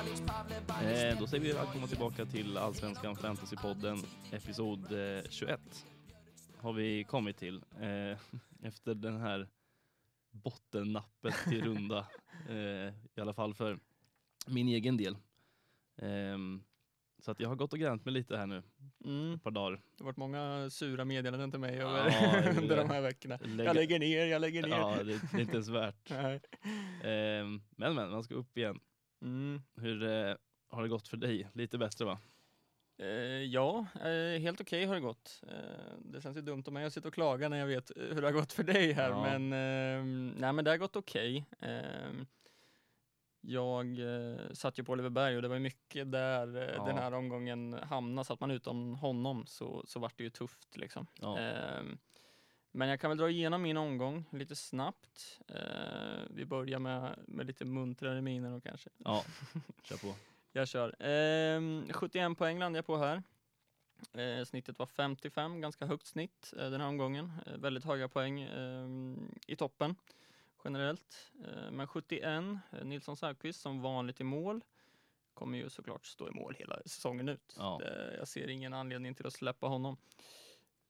Eh, då säger vi välkomna tillbaka till Allsvenskan Fantasypodden, episod eh, 21. Har vi kommit till. Eh, efter den här bottennappet till runda. Eh, I alla fall för min egen del. Ehm, så att jag har gått och gränt mig lite här nu, Mm. ett par dagar. Det har varit många sura meddelanden till mig Ja, över, under de här veckorna. Lägga- Jag lägger ner, jag lägger ner. Ja, det, det är inte ens värt. Ehm, men men, man ska upp igen. Mm. Hur eh, har det gått för dig? Lite bättre va? Eh, ja, eh, helt okej har det gått. Eh, det känns ju dumt om jag sitter och klagar när jag vet eh, hur det har gått för dig här, Ja. men, eh, nej, men det har gått okej. Eh, jag satt ju på Oliver Berg och det var mycket där Ja. den här omgången hamnade. Satt man utan honom så, så vart det ju tufft liksom. Ja. Men jag kan väl dra igenom min omgång lite snabbt. Eh, vi börjar med, med lite muntrare miner och kanske. Ja, kör på. Jag kör. Ehm, 71 poäng landade jag på här. Eh, snittet var 55, ganska högt snitt eh, den här omgången. Eh, väldigt höga poäng ehm, i toppen generellt. Eh, men 71, eh, Nilsson Säfqvist som vanligt i mål. Kommer ju såklart stå i mål hela säsongen ut. Ja. Jag ser ingen anledning till att släppa honom.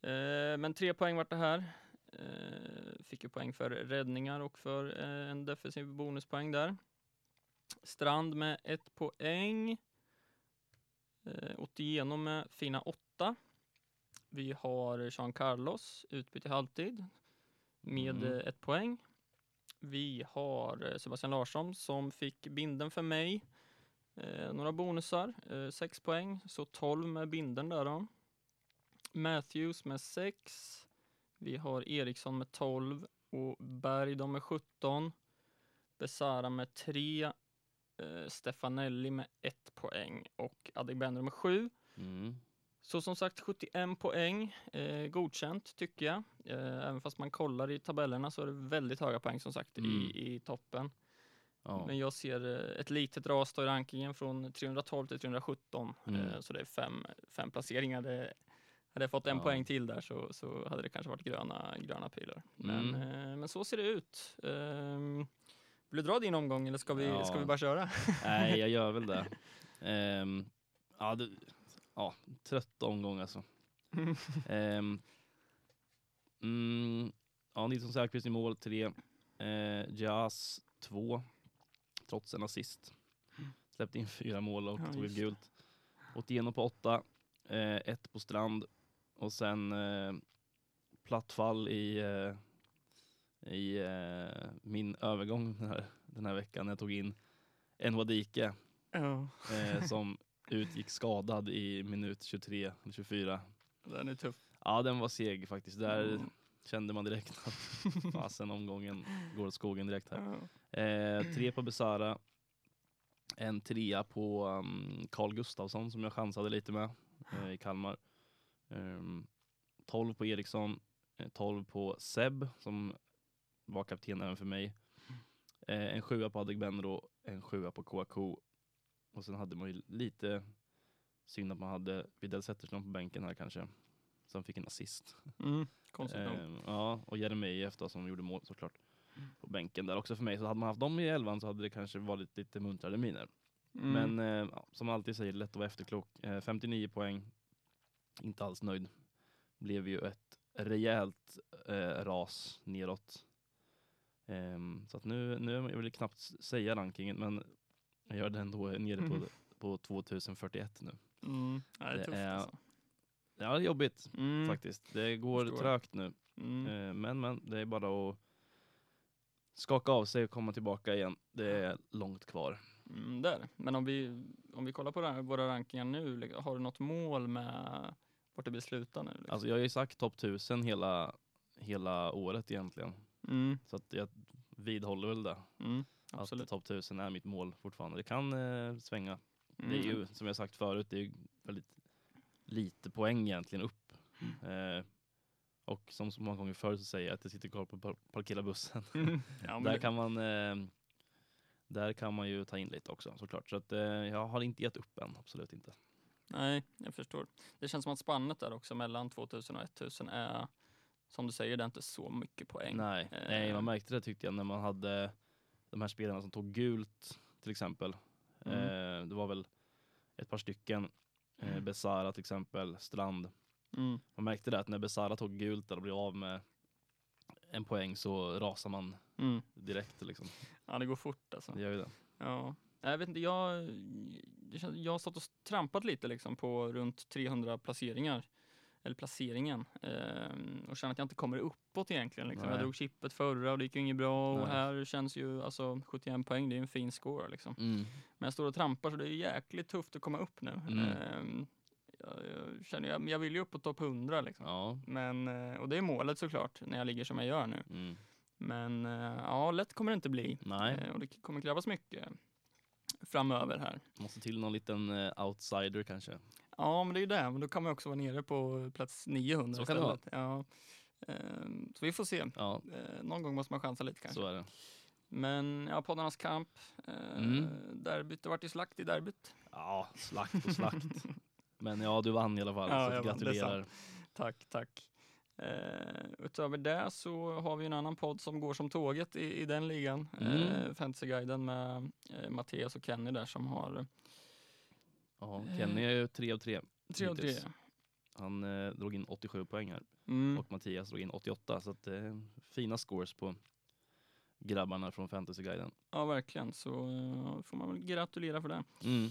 Eh, men tre poäng vart det här. Eh, fick ju poäng för räddningar och för eh, en defensiv bonuspoäng där. Strand med ett poäng. Eh, Otieno med fina åtta. Vi har Jean Carlos, utbyte i halvtid, med Mm. ett poäng. Vi har Sebastian Larsson som fick binden för mig. Eh, några bonusar, eh, sex poäng, så 12 med binden där då. Matthews med 6. Vi har Eriksson med 12 och Berg de med 17. Besara med 3. Eh, Stefanelli med 1 poäng och Adegbenro med 7. Mm. Så som sagt 71 poäng, eh, godkänt tycker jag. Eh, även fast man kollar i tabellerna så är det väldigt höga poäng som sagt Mm. i, i toppen. Ja. Men jag ser eh, ett litet ras i rankingen från 312 till 317. Mm. Eh, så det är fem, fem placeringar. Det, hade jag fått en Ja. poäng till där så, så hade det kanske varit gröna, gröna pilar. Men, Mm. eh, men så ser det ut. Ehm, vill du dra din omgång eller ska vi, Ja. ska vi bara köra? Nej, jag gör väl det. Ehm, ja, det, ja, trött omgång alltså. Ehm, mm, ja, Nilsson Säfqvist i mål, tre. Eh, Jas, två. Trots en assist. Släppte in fyra mål och Ja, tog ett gult. Otieno på åtta. Eh, ett på Strand. Och sen eh, plattfall i, eh, i eh, min övergång den här, den här veckan jag tog in en Wadike Ja, eh, som utgick skadad i minut 23 eller 24. den är tuff. Ja, den var seg faktiskt. Där Mm. kände man direkt att fasen omgången går åt skogen direkt här. Eh, tre på Besara. En trea på um, Carl Gustafsson som jag chansade lite med eh, i Kalmar. Um, 12 på Eriksson. eh, 12 på Seb som var kapten även för mig. Eh, en sjua på Adegbenro. En sjua på Kouakou. Och sen hade man ju lite synd att man hade Widell Zetterström på bänken här kanske. Som fick en assist. Mm, konstigt nog. Eh, ja, och Jeremejeff då som gjorde mål såklart på bänken där också för mig. Så hade man haft dem i elvan så hade det kanske varit lite muntrare miner. Mm. Men eh, som alltid säger, lätt att vara efterklok. Eh, 59 poäng, inte alls nöjd. Blev ju ett rejält eh, ras neråt. Ehm, så att nu, nu jag vill knappt säga rankingen men jag gör det ändå nere på, Mhm. på 2041 nu. Mm. Ja, det är det tufft är- alltså. Ja, det är jobbigt Mm. faktiskt. Det går Förstår. trögt nu. Mm. Eh, Men men, det är bara att skaka av sig och komma tillbaka igen. Det är långt kvar. Mm, där. Men om vi, om vi kollar på ra- våra rankingar nu, like, har du något mål med vart det blir sluta nu? Liksom? Alltså jag har ju sagt topp 1000 hela, hela året egentligen. mm, Så att jag vidhåller väl det. mm, Att absolut. topp 1000 är mitt mål fortfarande. Det kan eh, svänga. Mm. Det är ju som jag sagt förut, det är ju väldigt lite poäng egentligen upp. Eh, och som så många gånger förr så säger jag att jag sitter kvar på par- parkera bussen. Mm. ja, där, kan man, eh, där kan man ju ta in lite också såklart. Så att, eh, jag har inte gett upp än, absolut inte. Nej, jag förstår. Det känns som att spannet där också mellan 2000 och 1000 är, som du säger, det är inte så mycket poäng. Nej, Eh. nej, man märkte det tyckte jag när man hade de här spelarna som tog gult till exempel. Mm. Eh, det var väl ett par stycken. Eh, Besara till exempel, Strand. Mm. Man märkte det att när Besara tog gult där och blev av med en poäng så rasar man Mm. direkt. Liksom. Ja, det går fort alltså. Det gör ju det. Ja. Jag vet inte, jag, jag har stått och trampat lite liksom på runt 300 placeringar. Eller placeringen. ehm, och känner att jag inte kommer uppåt egentligen. Liksom. Jag drog chippet förra och det gick ju inget bra. Och Nej. här känns ju alltså 71 poäng, det är en fin score liksom. Mm. Men jag står och trampar så det är jäkligt tufft att komma upp nu. Mm. Jag, jag, känner, jag, jag vill ju upp på topp 100 liksom. Ja. Men, eh, och det är målet såklart, när jag ligger som jag gör nu. Mm. Men eh, ja, lätt kommer det inte bli. Nej, Eh, Och det kommer krävas mycket framöver här. måste till någon liten eh, outsider kanske. Ja, men det är ju det. Men då kan man också vara nere på plats 900 Så kan det vara. istället. Ja. Ehm, Så vi får se. Ja, Eh, Någon gång måste man chansa lite kanske. så är det. Men ja, poddarnas kamp. eh, Mm. Derbyt, det vart ju slakt i derbyt. Ja, slakt och slakt. Men ja, du vann i alla fall. Ja, så gratulerar. Tack, tack. Eh, utöver det så har vi en annan podd som går som tåget i, i den ligan. Mm. Eh, Fantasyguiden med eh, Mattias och Kenny där som har Ja, Kenny är ju tre av tre. tre och tre. Han eh, drog in 87 poäng här Mm. och Mattias drog in 88. Så att, eh, fina scores på grabbarna från Fantasyguiden. Ja, verkligen. Så eh, får man väl gratulera för det. Mm.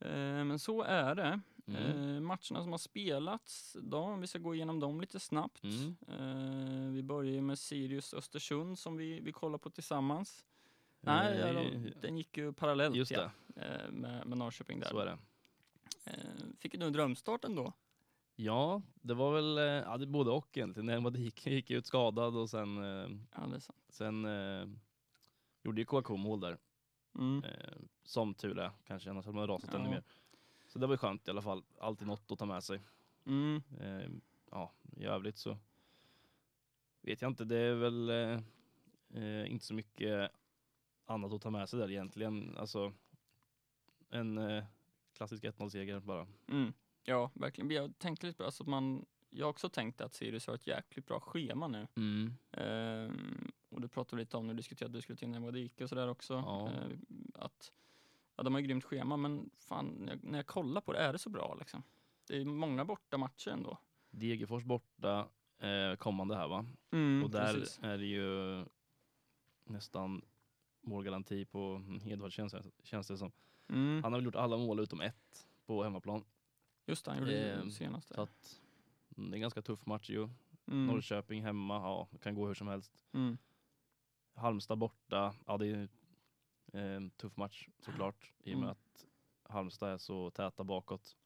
Eh, men så är det. Mm. Eh, matcherna som har spelats, då, vi ska gå igenom dem lite snabbt. Mm. Eh, vi börjar med Sirius Östersund som vi, vi kollar på tillsammans. Nej, ja, de, Eh, den gick ju parallellt Just ja, eh, med, med Norrköping där. så är det. Eh, fick du en drömstart ändå? Ja, det var väl eh, ja, det både och egentligen. Nelma gick, gick ut skadad och sen, eh, Ja, sen eh, gjorde ju KK mål där. Mm. Eh, som tur är kanske, annars hade man rasat ännu Ja. mer. Så det var ju skönt i alla fall. Alltid något att ta med sig. Mm. Eh, ja, i övrigt så vet jag inte. Det är väl eh, eh, inte så mycket annat att ta med sig där egentligen. Alltså en eh, klassisk 1-0-seger bara. Mm. Ja, verkligen. Jag tänkte lite på alltså man, jag har också tänkt att Sirius har ett jäkligt bra schema nu. Ehm, och det pratade vi lite om när vi diskuterade att du skulle till Nemadike och sådär också. Ja. Ehm, att, ja, de har ju grymt schema, men fan, när jag, kollar på det, är det så bra liksom? Det är många borta matcher ändå. Degerfors borta eh, kommande här va? Mm, och där precis. är det ju nästan målgaranti på Edvard känns, det- känns det som. Mm, Han har väl gjort alla mål utom ett på hemmaplan. just det, han gjorde det ehm, senast. Så att mm, det är en ganska tuff match ju. Mm, Norrköping hemma, ja, det kan gå hur som helst. mm, Halmstad borta, ja det är en tuff match såklart i och med Mm. att Halmstad är så täta bakåt.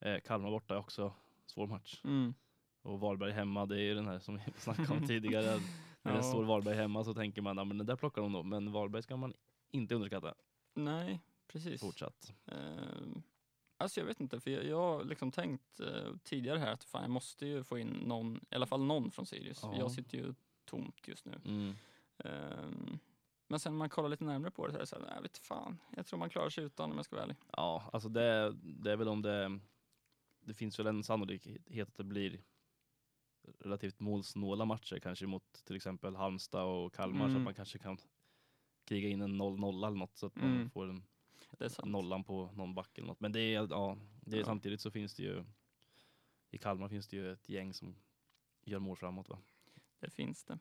Eh, Kalmar borta är också svår match. mm. Och Varberg hemma, det är ju den här som vi snackade om tidigare. När det Ja. står Varberg hemma så tänker man, men den där plockar de då. Men Varberg ska man inte underskatta Nej, precis. fortsatt. Ehm, alltså jag vet inte, för jag, jag har liksom tänkt eh, tidigare här att fan, jag måste ju få in någon, i alla fall någon från Sirius. Ja. jag sitter ju tomt just nu. Mm. Ehm, men sen när man kollar lite närmare på det så är det så här, jag vet fan, jag tror man klarar sig utan om jag ska vara ärlig. Ja, alltså det, det är väl om det, det finns väl en sannolikhet att det blir relativt målsnåla matcher kanske mot till exempel Halmstad och Kalmar så Mm. att man kanske kan kriga in en 0-0 eller något så att Mm. man får en nollan på någon back eller något. Men det är, ja, det är Ja. samtidigt så finns det ju i Kalmar finns det ju ett gäng som gör mål framåt va? Det finns det.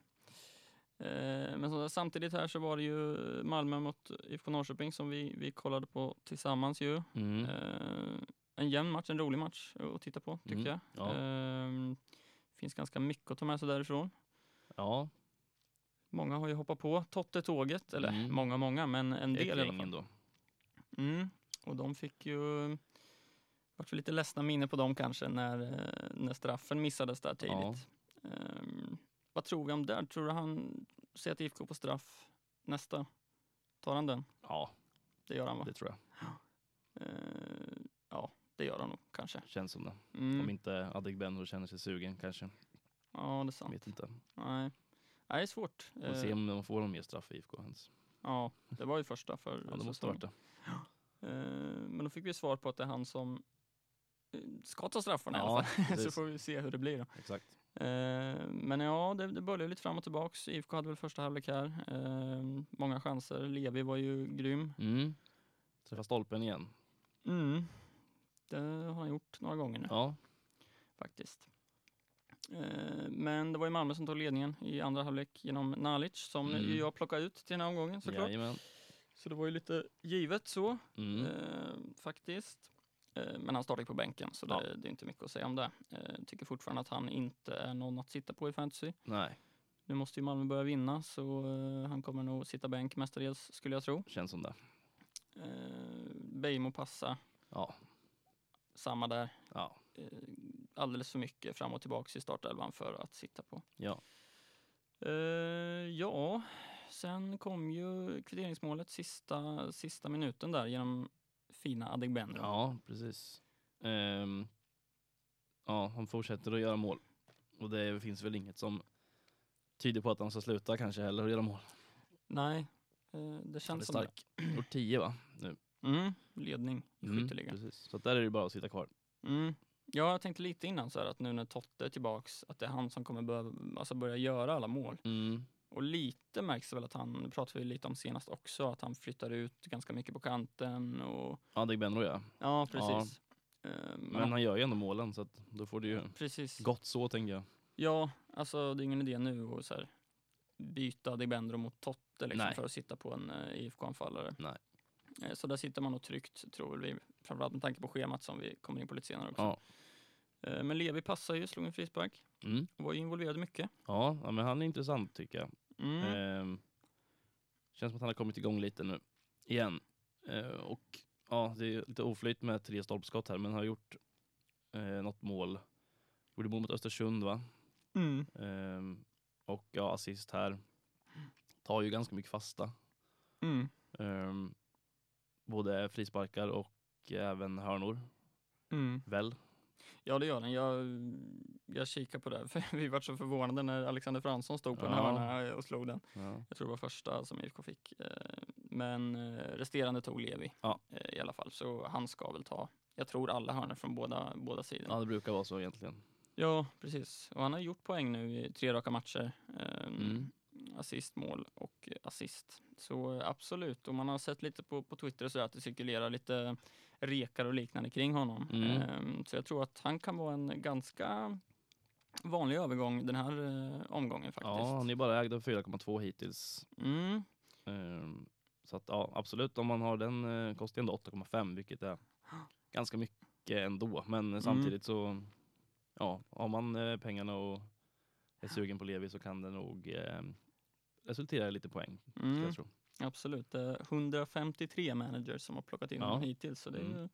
Eh, men så, samtidigt här så var det ju Malmö mot IFK Norrköping som vi, vi kollade på tillsammans ju. Mm. Eh, en jämn match, en rolig match att titta på tycker Mm, jag. ja. Ehm, finns ganska mycket att ta med sig därifrån. Ja, Många har ju hoppat på Totte-tåget, eller Mm. många, många, men en del i alla fall. ändå. Mm. Och de fick ju, vart lite ledsna minne på dem kanske när, eh, när straffen missades där tidigt. Ehm, vad tror vi om det? Tror du han ser att IFK på straff nästa? Tar han den? Ja, Det gör han va? det tror jag. Ehm, ja, det gör han nog kanske. Känns som det. Mm. Om inte Adegbenro känner sig sugen kanske. Ja, det är sant. Vet inte. Nej. Nej, det är svårt. Får se Eh, om de får någon mer straff i IFK ens. Ja, det var ju första för Ja, det måste ha varit det. Eh, Men då fick vi svar på att det är han som eh, ska ta straffarna i Ja, alla fall. Så får vi se hur det blir då. Exakt. Eh, Men ja, det, det började lite fram och tillbaks. IFK hade väl första halvlek här. Eh, Många chanser. Levi var ju grym. Mm. Träffa stolpen igen. Mm. Det har han gjort några gånger nu Ja, faktiskt. Eh, Men det var ju Malmö som tog ledningen i andra halvlek genom Nalic som Mm. jag plockade ut till den här omgången såklart. jajamän. Så det var ju lite givet så Mm. eh, faktiskt. Eh, Men han startar ju på bänken så det, Ja. det är inte mycket att säga om det. Eh, tycker fortfarande att han inte är någon att sitta på i fantasy. Nej, Nu måste ju Malmö börja vinna så eh, han kommer nog sitta bänk mestadels skulle jag tro. känns som det. Beijmo passa, Ja, samma där. ja, alldeles för mycket fram och tillbaks i startelvan för att sitta på. ja. Ja, sen kom ju kvitteringsmålet sista, sista minuten där genom fina Adegbenro. Ja, precis. Ehm, ja, han fortsätter att göra mål. Och det finns väl inget som tyder på att han ska sluta kanske heller att göra mål. Nej, eh, det känns som det. stark. Gjort 10 va? Nu. Mm, ledning i Mm, skytteligan. precis. Så där är det bara att sitta kvar. Mm. Ja, jag tänkte lite innan så här att nu när Totte är tillbaks, att det är han som kommer börja, alltså börja göra alla mål. Mm. Och lite märks väl att han, det pratade vi lite om senast också, att han flyttar ut ganska mycket på kanten och Ja, Benro ja. ja, precis. Eh, men Men han gör ju ändå målen så att då får det ju precis. gott så tänker jag. Ja, alltså det är ingen idé nu att så här, byta Dibendro mot Totte liksom, Nej. för att sitta på en uh, IFK-anfallare. Nej. Eh, så där sitter man nog tryggt, tror vi. Framförallt med tanke på schemat som vi kommer in på lite senare också. Ja. Men Levi passar ju, slog en frispark. Mm. Var ju involverad mycket. Ja, ja, men han är intressant tycker jag. Mm. Ehm, känns som att han har kommit igång lite nu igen. Eh, och ja, det är lite oflyt med tre stolpskott här, men har gjort eh, något mål. Gjorde mål mot Östersund va? Mm. Ehm, och ja, assist här. Tar ju ganska mycket fasta. Mm. Ehm, både frisparkar och även hörnor, Mm. väl? Ja, det gör den. Jag, jag kikar på det, för vi var så förvånade när Alexander Fransson stod på en Ja. hörna och slog den. Ja. Jag tror det var första som IFK fick. Eh, Men eh, resterande tog Levi Ja. eh, i alla fall. Så han ska väl ta, jag tror alla hörnor från båda, båda sidorna. ja, det brukar vara så egentligen. Ja, precis. Och han har gjort poäng nu i tre raka matcher. Eh, Mm. Assist, mål och assist. Så absolut. Och man har sett lite på, på Twitter och så att det cirkulerar lite rekar och liknande kring honom. Mm. Eh, Så jag tror att han kan vara en ganska vanlig övergång den här eh, omgången faktiskt. Ja, han är bara ägd av 4,2 hittills. Mm. Ehm, så att ja, absolut, om man har den eh, kostar ändå 8,5 vilket är ganska mycket ändå. Men Mm. samtidigt så, ja, har man eh, pengarna och är sugen på Levi så kan det nog eh, resultera i lite poäng. Mm. Jag tro. Absolut. Det är 153 managers som har plockat in Ja. honom hittills. Så det är Mm.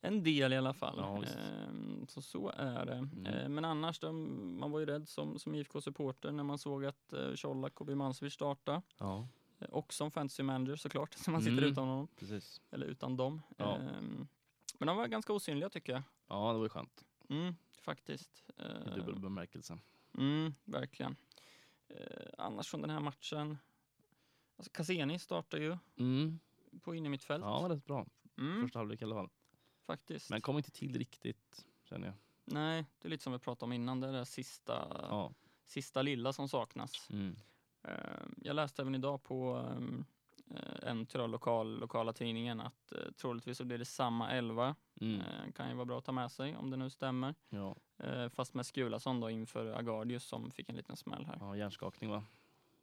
en del i alla fall. Ja. Ehm, så så är det. Mm. Ehm, men annars, då, man var ju rädd som, som IFK-supporter när man såg att uh, Colak och Birmancevic starta. Ja, Eh, Och som fantasy manager såklart, så man sitter Mm. utan honom. precis. Eller utan dem. Ja. Ehm, men de var ganska osynliga tycker jag. Ja, det var ju skönt Mm, faktiskt. i dubbel bemärkelse. Mm, verkligen. Eh, annars från den här matchen. Alltså Cassini startar ju Mm. på innermittfält. Ja, rätt bra. Mm, Första halvlek i alla fall. faktiskt. Men kom inte till riktigt, känner jag. Nej, det är lite som vi pratade om innan, det är det sista, Ja. sista lilla som saknas. Mm. Eh, jag läste även idag på ehm, eh, en tyvärr lokal, lokala tidningen att eh, troligtvis så blir det samma elva. Mm. Eh, kan ju vara bra att ta med sig om det nu stämmer. Ja. Eh, fast med Skulason då inför Agardius som fick en liten smäll här. ja, hjärnskakning va?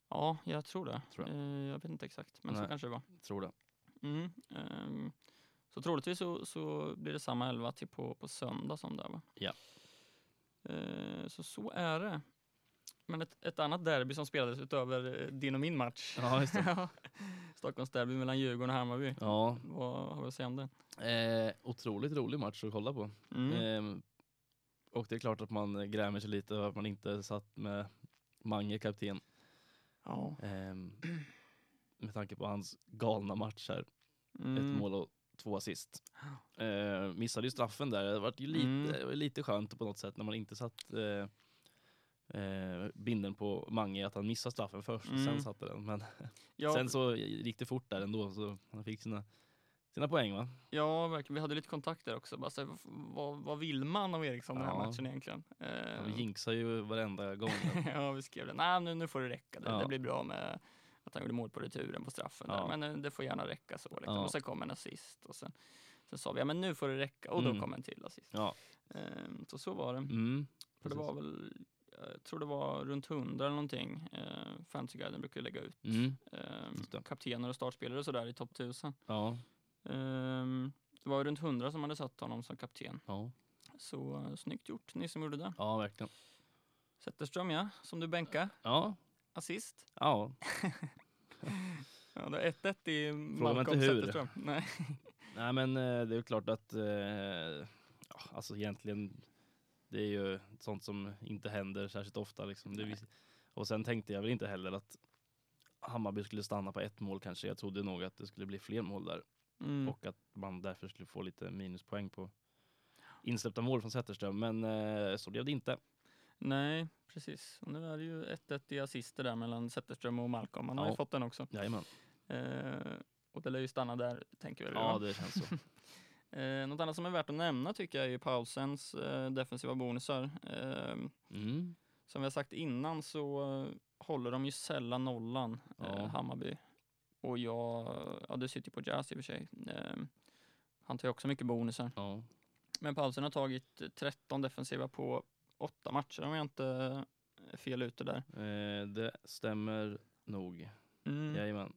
Ja, jag tror det. Tror jag. Eh, jag vet inte exakt, men så Nej. kanske det var. Tror det. Mm, ehm, så troligtvis så, så blir det samma elva till på, på söndag som det va? Ja. Eh, så så är det. Men ett, ett annat derby som spelades utöver eh, din och min match. Ja, just det. Stockholmsderby mellan Djurgården och Hammarby. Ja, Vad har vi att säga om det? eh, otroligt rolig match att kolla på. Mm. Ehm, och det är klart att man eh, grämer sig lite över att man inte satt med Mange kapten. Ja. Ehm, med tanke på hans galna match här. Mm. Ett mål och två assist. Eh, missade ju straffen där. Det var ju lite, Mm. lite skönt på något sätt när man inte satt eh, eh, binden på Mange att han missade straffen först och sen Mm. satte den. Men Ja, sen så gick det fort där ändå så han fick sina, sina poäng va? ja, verkligen. Vi hade lite kontakt där också. Bara så här, vad, vad vill man av Eriksson den här Ja. matchen egentligen? Eh, Han jinxar ju varenda gång. ja, vi skrev det. Nej, nu, nu får det räcka. Det, Ja. det blir bra med, att han gjorde mål på returen på straffen. Ja. Där. Men eh, det får gärna räcka så. Liksom. Ja. Och sen kom en assist och sen, sen sa vi ja men nu får det räcka och då Mm. kom en till assist. Ja. Ehm, så så var det. Mm. För det var väl, jag tror det var runt 100 eller någonting. Uh, Fantasyguiden brukar lägga ut Mm. ehm, Just det. kaptener och startspelare och sådär i topp 1000. Ja. Ehm, det var runt 100 som hade satt honom som kapten. Ja. Så uh, snyggt gjort, ni som gjorde det. ja, verkligen. Zetterström ja, som du bänkar. Ja. Assist. Ja. Ja, det är 1-1 i Malcolm. Zetterström. Nej. Nej men eh, det är ju klart att, eh, ja, alltså egentligen, det är ju sånt som inte händer särskilt ofta liksom. Det, och sen tänkte jag väl inte heller att Hammarby skulle stanna på ett mål kanske. Jag trodde nog att det skulle bli fler mål där Mm. och att man därför skulle få lite minuspoäng på insläppta mål från Zetterström. Men eh, så blev det inte. Nej, precis. Och nu är det ju 1-1 i assister där mellan Zetterström och Malcolm. Han har Ja. ju fått den också. Jajamän. Eh, och det lär ju stanna där, tänker vi. Ja det känns så. Eh, något annat som är värt att nämna tycker jag är Paulsens eh, defensiva bonusar. Eh, Mm. som vi har sagt innan så eh, håller de ju sällan nollan, eh, Ja. Hammarby. Och jag, ja du sitter ju på Jazz i och för sig. Eh, han tar ju också mycket bonusar. Ja. Men Paulsen har tagit 13 defensiva på åtta matcher om jag inte är fel ute där. Eh, det stämmer nog. Mm. Jajamän.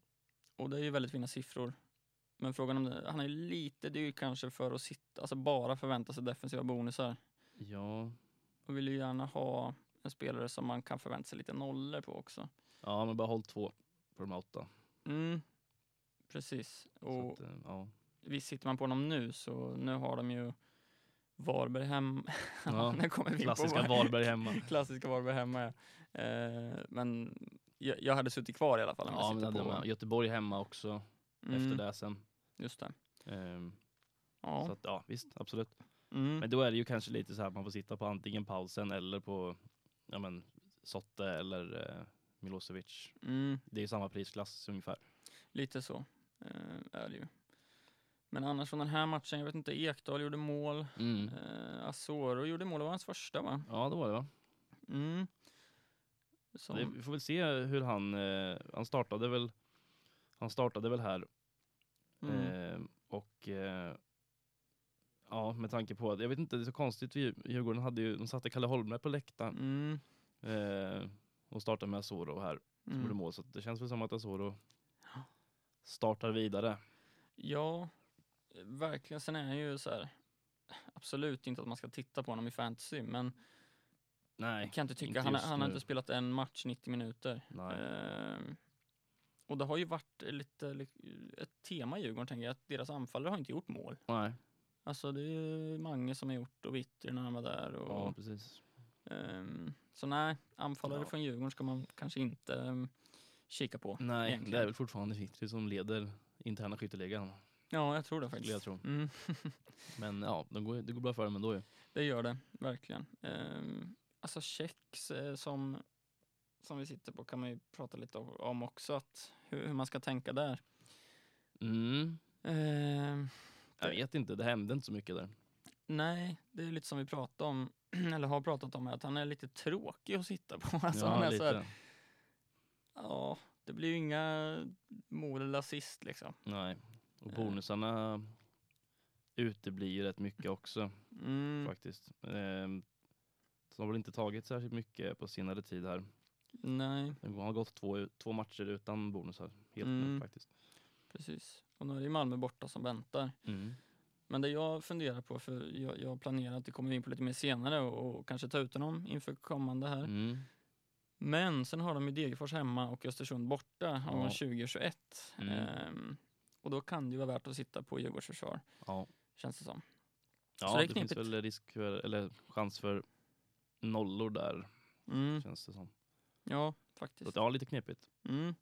Och det är ju väldigt fina siffror. Men frågan om det, han är lite dyr kanske för att sitta, alltså bara förvänta sig defensiva bonusar. Ja. Och vill ju gärna ha en spelare som man kan förvänta sig lite nollor på också. ja, men bara håll två på de här åtta. Mm, precis. Så Och att, eh, ja. visst sitter man på honom nu så nu har de ju Varberg hem. Ja, nu kommer vi på Klassiska vad- Varberg hemma. Klassiska Varberg hemma ja. Eh, men jag, jag hade suttit kvar i alla fall. Ja, men på. man. Göteborg hemma också Mm, efter det sen. Just det. Ehm, Ja. Så att, ja, visst, absolut. Mm. Men då är det ju kanske lite så här att man får sitta på antingen pausen eller på ja, men, Sotte eller eh, Milosevic. Mm. Det är samma prisklass ungefär. Lite så eh, är det ju. Men annars från den här matchen, jag vet inte, Ekdal gjorde mål. Mm. Eh, Asoro gjorde mål, det var hans första va? Ja, det var det va? Mm. Som, Det, vi får väl se hur han, eh, han startade väl han startade väl här mm. eh, och eh, ja, med tanke på att, jag vet inte, det är så konstigt, vi- Djurgården hade ju, de satte Kalle Holmberg på läktaren Mm. eh, och startade med Asoro här, som Mm. mål, så det känns väl som att Asoro startar vidare. Ja, verkligen. Sen är han ju så här, absolut inte att man ska titta på honom i fantasy, men Nej, jag kan inte tycka, inte han, han har inte spelat en match 90 minuter. Ehm, och det har ju varit lite li- ett tema i Djurgården, tänker jag, att deras anfallare har inte gjort mål. nej. Alltså det är ju Mange som har gjort och Witry när han var där. Och, Ja, precis. Ehm, så nej, anfallare Ja. från Djurgården ska man kanske inte um, kika på. Nej, egentligen. det är väl fortfarande Fitri som leder interna skytteligan. Ja, jag tror det faktiskt. jag tro. Mm. Men ja, de går, det går bra för dem ändå ju. Det gör det, verkligen. Um, alltså checks eh, som, som vi sitter på kan man ju prata lite om också, att hur, hur man ska tänka där. Mm. Ehm, Jag Det- vet inte, det hände inte så mycket där. nej, det är lite som vi pratade om, eller har pratat om, att han är lite tråkig att sitta på. Alltså, ja, han är lite. så här, ja, det blir ju inga mål eller assist liksom. Nej. Och Eh. bonusarna uteblir ju rätt mycket också Mm, faktiskt. Ehm, så de har väl inte tagit särskilt mycket på senare tid här. nej, De har gått två, två matcher utan bonusar helt Mm. nu faktiskt. precis. Och nu är det Malmö borta som väntar. Mm. Men det jag funderar på, för jag, jag planerar att det kommer vi in på lite mer senare och, och kanske ta ut honom inför kommande här. Mm. Men sen har de ju Degerfors hemma och Östersund borta om Ja. 2021. Mm. Ehm, och då kan det ju vara värt att sitta på Djurgårds försvar, Ja, känns det som. ja det är det, finns väl risk för, eller chans för nollor där Mm, känns det som. ja, Så faktiskt. att, ja, lite knepigt. Mm.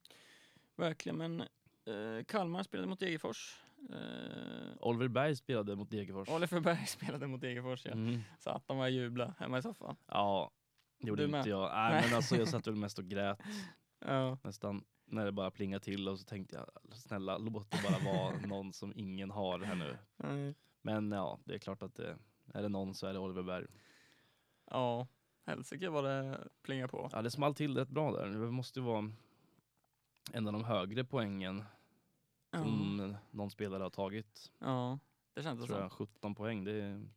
Verkligen, men eh, Kalmar spelade mot Degerfors. Eh, Oliver Berg spelade mot Degerfors. Oliver Berg spelade mot Degerfors, ja. Mm. Så att de var jubla hemma i soffan. Ja, det gjorde inte jag. Nej, men alltså, jag satt väl mest och grät Ja. nästan när det bara plingade till och så tänkte jag snälla låt det bara vara någon som ingen har här nu. Nej. Men ja, det är klart att det, är det någon så är det Oliver Berg. Ja, helsike vad det plingar på. Ja, det small till rätt bra där. Det måste ju vara en av de högre poängen Ja, som någon spelare har tagit. ja det det Tror som. jag 17 poäng. Det är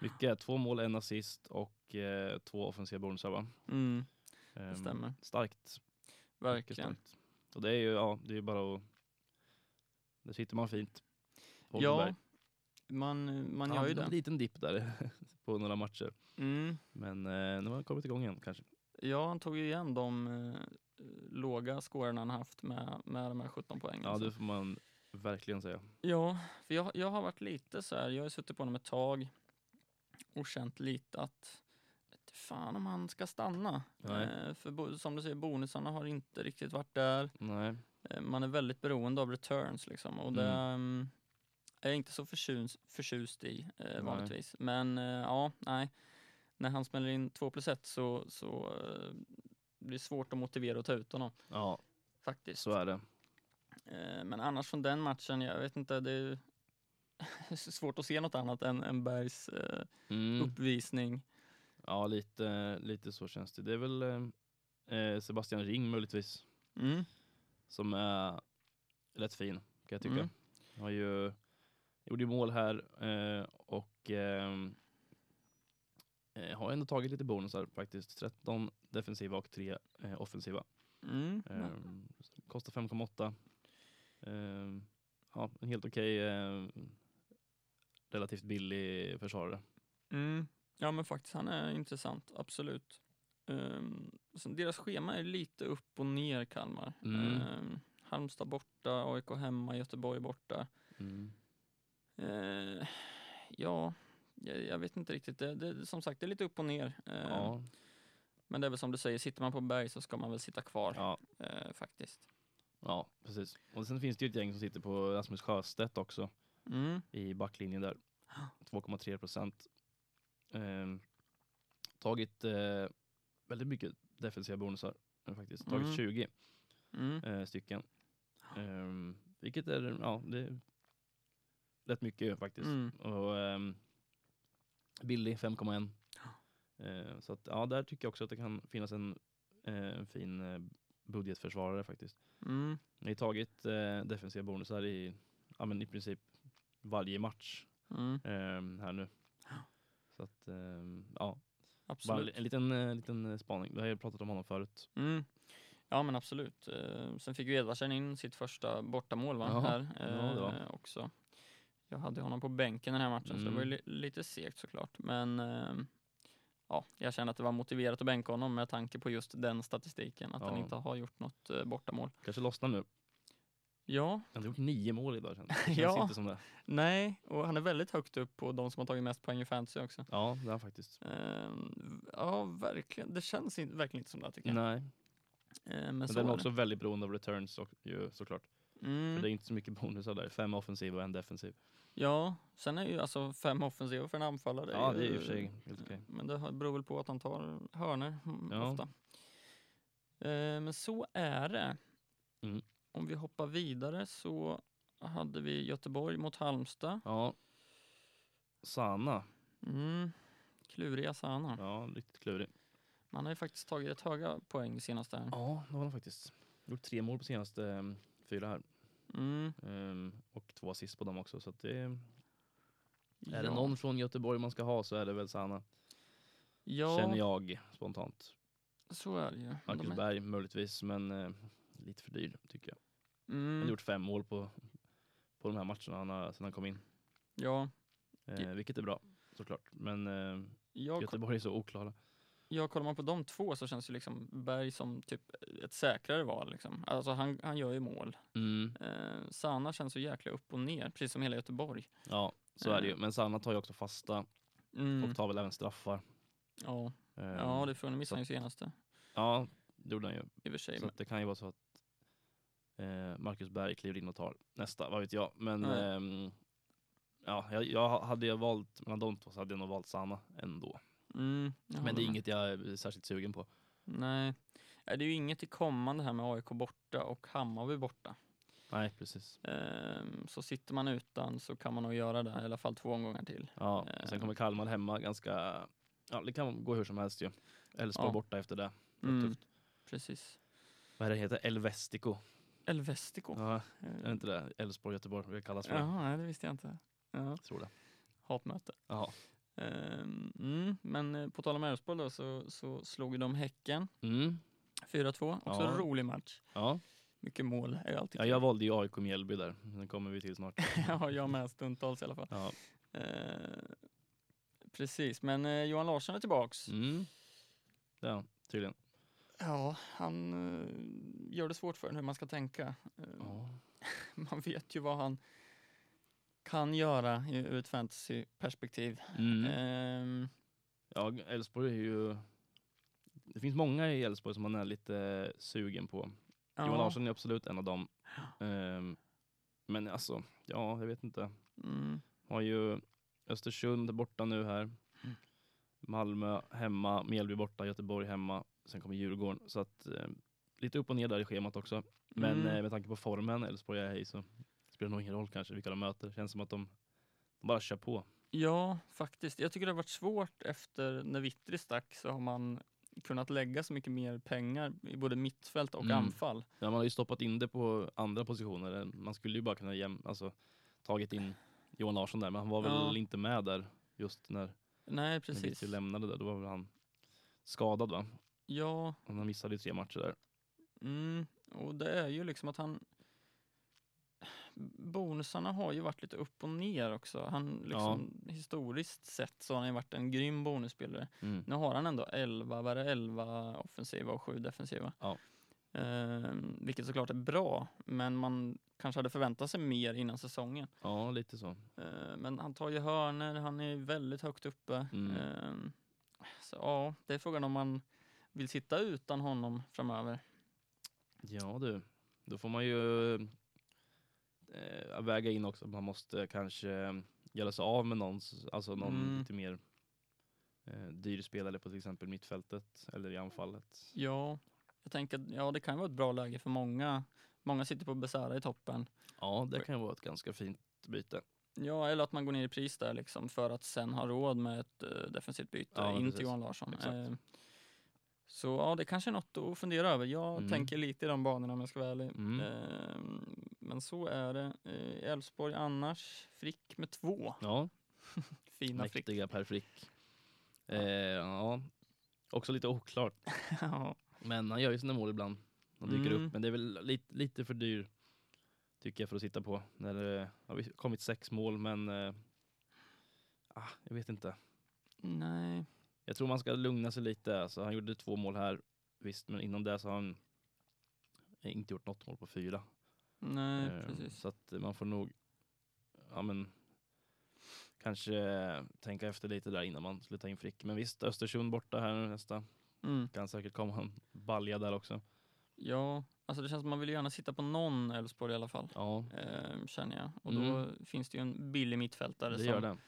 mycket. Två mål, en assist och eh, två offensiva bonusar va? Mm, Ehm, stämmer. Starkt. Verkligen. starkt. Och det är ju ja, det är bara att... Där sitter man fint. Ja, Holmberg. man, man Han gör ju det. En liten dipp där på några matcher. Mm. Men eh, nu har han kommit igång igen kanske. Ja, han tog ju igen de eh, låga scorerna han haft med, med de här 17 poängen. Ja, det får man verkligen säga. Ja, för jag, jag har varit lite så här, jag har suttit på honom ett tag och känt lite att vet fan om han ska stanna. Nej. Eh, för som du säger, bonusarna har inte riktigt varit där. Nej. Eh, man är väldigt beroende av returns liksom och det mm. är jag inte så förtjust, förtjust i eh, vanligtvis. Men eh, ja, nej. När han smäller in 2 plus 1 så, så eh, blir det svårt att motivera att ta ut honom Ja, faktiskt. så är det. Eh, Men annars från den matchen, jag vet inte, det är svårt att se något annat än, än Bergs eh, Mm. uppvisning. Ja, lite, lite så känns det. Det är väl eh, Sebastian Ring möjligtvis Mm. som är rätt fin kan jag tycka. Mm. Han har ju gjorde ju mål här eh, och eh, har ändå tagit lite bonusar faktiskt. 13 defensiva och 3 eh, offensiva. Mm. Ehm, kostar 5,8. Ehm, ja, en helt okej eh, relativt billig försvarare. Mm. Ja men faktiskt, han är intressant, absolut. Um, deras schema är lite upp och ner Kalmar. Mm. Ehm, Halmstad borta, AIK hemma, Göteborg borta. Mm. Eh, ja, jag, jag vet inte riktigt. Det, det, som sagt, det är lite upp och ner. Ehm, Ja, Men det är väl som du säger, sitter man på berg så ska man väl sitta kvar ja, eh, faktiskt. ja, precis. Och sen finns det ju ett gäng som sitter på Rasmus Sjöstedt också Mm. i backlinjen där. 2,3 procent. Ehm, tagit eh, väldigt mycket defensiva bonusar eh, faktiskt. Tagit Mm. 20 Mm. eh, stycken. Ehm, vilket är, ja, det är rätt mycket faktiskt. Mm. Och ehm, billig 5,1. Eh, så att, ja, där tycker jag också att det kan finnas en, eh, en fin eh, budgetförsvarare faktiskt. Mm. Vi har tagit defensiva bonusar i, ja, men i princip varje match Mm. ehm, här nu. Så att, ehm, ja, bara Absolut. en liten, liten spaning. Vi har ju pratat om honom förut. Mm. Ja men absolut. Sen fick ju Edvardsen in sitt första bortamål va? Ja, här ja, var. också. Jag hade honom på bänken den här matchen så det var ju Mm. li- lite segt såklart. Men eh, ja, jag känner att det var motiverat att bänka honom med tanke på just den statistiken. Att han Ja. inte har gjort något eh, bortamål. Kanske lossnar nu. Ja, Han har gjort nio mål idag känns det. Känns Ja. inte som det. nej, och han är väldigt högt upp på de som har tagit mest poäng i fantasy också. Ja, det är han faktiskt. Eh, ja, verkligen. Det känns in, verkligen inte som det tycker jag. Nej, Eh, men men den är är också väldigt beroende av returns och, ju, såklart. Mm. För det är inte så mycket bonusar där. Fem offensiva och en defensiv. Ja, sen är ju alltså fem offensiva för en anfallare. Ja, det är i och för sig helt okej. Men det har- beror väl på att han tar hörner Ja. ofta. Eh, men så är det. Mm. Om vi hoppar vidare så hade vi Göteborg mot Halmstad. Ja. Sana. Mm. Kluriga Sana. Ja, riktigt klurig. Man har ju faktiskt tagit rätt höga poäng senast där. Ja, det var han faktiskt. Gjort tre mål på senaste um, fyra här. Mm. Ehm, och två assist på dem också. Så det, är ja. det någon från Göteborg man ska ha så är det väl Sana. Ja, Känner jag spontant. så är det ju. Marcus De är- Berg möjligtvis, men eh, lite för dyr tycker jag. Han Mm. har gjort fem mål på, på de här matcherna han har, sedan han kom in. Ja, Eh, vilket är bra såklart. Men jag, Göteborg är så oklara. Ja, kollar man på de två så känns ju liksom Berg som typ ett säkrare val. Liksom. Alltså han, han gör ju mål. Mm, Eh, Sana känns så jäkla upp och ner, precis som hela Göteborg. ja, så är det ju. Eh. Men Sanna tar ju också fasta Mm. och tar väl även straffar. Ja. Eh, ja, det får han missa så- ju senaste Ja, det gjorde han ju. i och för sig. Så Men, det kan ju vara så att eh, Marcus Berg kliver in och tar nästa, vad vet jag. Men Nej. ehm, ja, jag, jag hade jag valt mellan de två så hade jag nog valt Sanna ändå. Mm, Men det är inget jag är särskilt sugen på. Nej. Det är ju inget i kommande här med AIK borta och Hammarby borta. Nej, precis. Ehm, så sitter man utan så kan man nog göra det i alla fall två omgångar till. Ja, sen kommer Kalmar hemma ganska, ja det kan gå hur som helst ju. Elfsborg Ja. borta efter det. Rätt Mm, tufft. precis. vad är det heter? Elvestico. Elvestico. Ja, är det inte det? Elfsborg, Göteborg, det kallas för. Jaha, nej, det visste jag inte. Ja, Jag tror det. hatmöte. Ja. Ehm, mm, men eh, på tal om Elfsborg då så, så slog de Häcken Mm. 4-2. Också Ja. en rolig match. Ja. Mycket mål är alltid ja, kul. jag valde ju AIK Mjällby där. Den kommer vi till snart. ja, jag med stundtals i alla fall. Ja. Eh, precis, men eh, Johan Larsson är tillbaks. Mm. Ja, tydligen. Ja, han eh, gör det svårt för en hur man ska tänka. Ja. Man vet ju vad han kan göra ur ett fantasyperspektiv. Mm. Ehm, Ja, Elfsborg är ju... Det finns många i Elfsborg som man är lite sugen på. ja, Johan Larsson är absolut en av dem. Ehm, men alltså, ja, jag vet inte. Mm, Har ju Östersund borta nu här. Malmö hemma, Mjällby borta, Göteborg hemma. Sen kommer Djurgården. Så att eh, lite upp och ner där i schemat också. Men Mm. eh, med tanke på formen Elfsborg är i så spelar det nog ingen roll kanske vilka de möter. Känns som att de, de bara kör på. Ja, faktiskt. Jag tycker det har varit svårt efter när Vittry stack så har man kunnat lägga så mycket mer pengar i både mittfält och Mm. anfall. Ja, man har ju stoppat in det på andra positioner. Man skulle ju bara kunna jäm, alltså, tagit in Johan Larsson där, men han var väl Ja. inte med där just när, Nej, när precis. Vittry lämnade där. Då var väl han skadad va? Ja, Han missade ju tre matcher där. mm, och det är ju liksom att han Bonusarna har ju varit lite upp och ner också. Han liksom, Historiskt sett så har han ju varit en grym bonusspelare. Mm. Nu har han ändå 11, vad är det, 11 offensiva och 7 defensiva. Ja. Ehm, vilket såklart är bra, men man kanske hade förväntat sig mer innan säsongen. Ja, lite så. Ehm, men han tar ju hörner, han är väldigt högt uppe. Mm. Ehm, så ja, det är frågan om man vill sitta utan honom framöver. Ja du, då får man ju eh, väga in också. Man måste kanske göra sig av med någon, alltså någon Mm. lite mer eh, dyr spelare på till exempel mittfältet eller i anfallet. Ja, jag tänker att ja, det kan vara ett bra läge för många. Många sitter på Besara i toppen. Ja, det kan vara ett ganska fint byte. Ja, eller att man går ner i pris där liksom för att sen ha råd med ett uh, defensivt byte Ja, in precis. till Johan Larsson. Exakt. Eh, så ja, det kanske är något att fundera över. Jag Mm. tänker lite i de banorna om jag ska vara ärlig. Mm. Eh, men så är det. Eh, Elfsborg annars, Frick med två. Ja, Fina Frick. mäktiga Per Frick. Eh, ja, också lite oklart. ja. Men han gör ju sina mål ibland. Han dyker Mm. upp, men det är väl lite, lite för dyr tycker jag för att sitta på. När det har vi- kommit sex mål, men eh, ah, jag vet inte. Nej, Jag tror man ska lugna sig lite. Alltså, han gjorde två mål här, visst, men innan det så har han inte gjort något mål på fyra. nej Eh, precis. Så att man får nog ja, men, kanske tänka efter lite där innan man skulle ta in Frick. Men visst, Östersund borta här nu nästa. Mm. Kan säkert komma en balja där också. Ja, alltså det känns som man vill gärna sitta på någon Elfsborg i alla fall. Ja, Eh, känner jag. Och Mm. då finns det ju en billig mittfältare det som.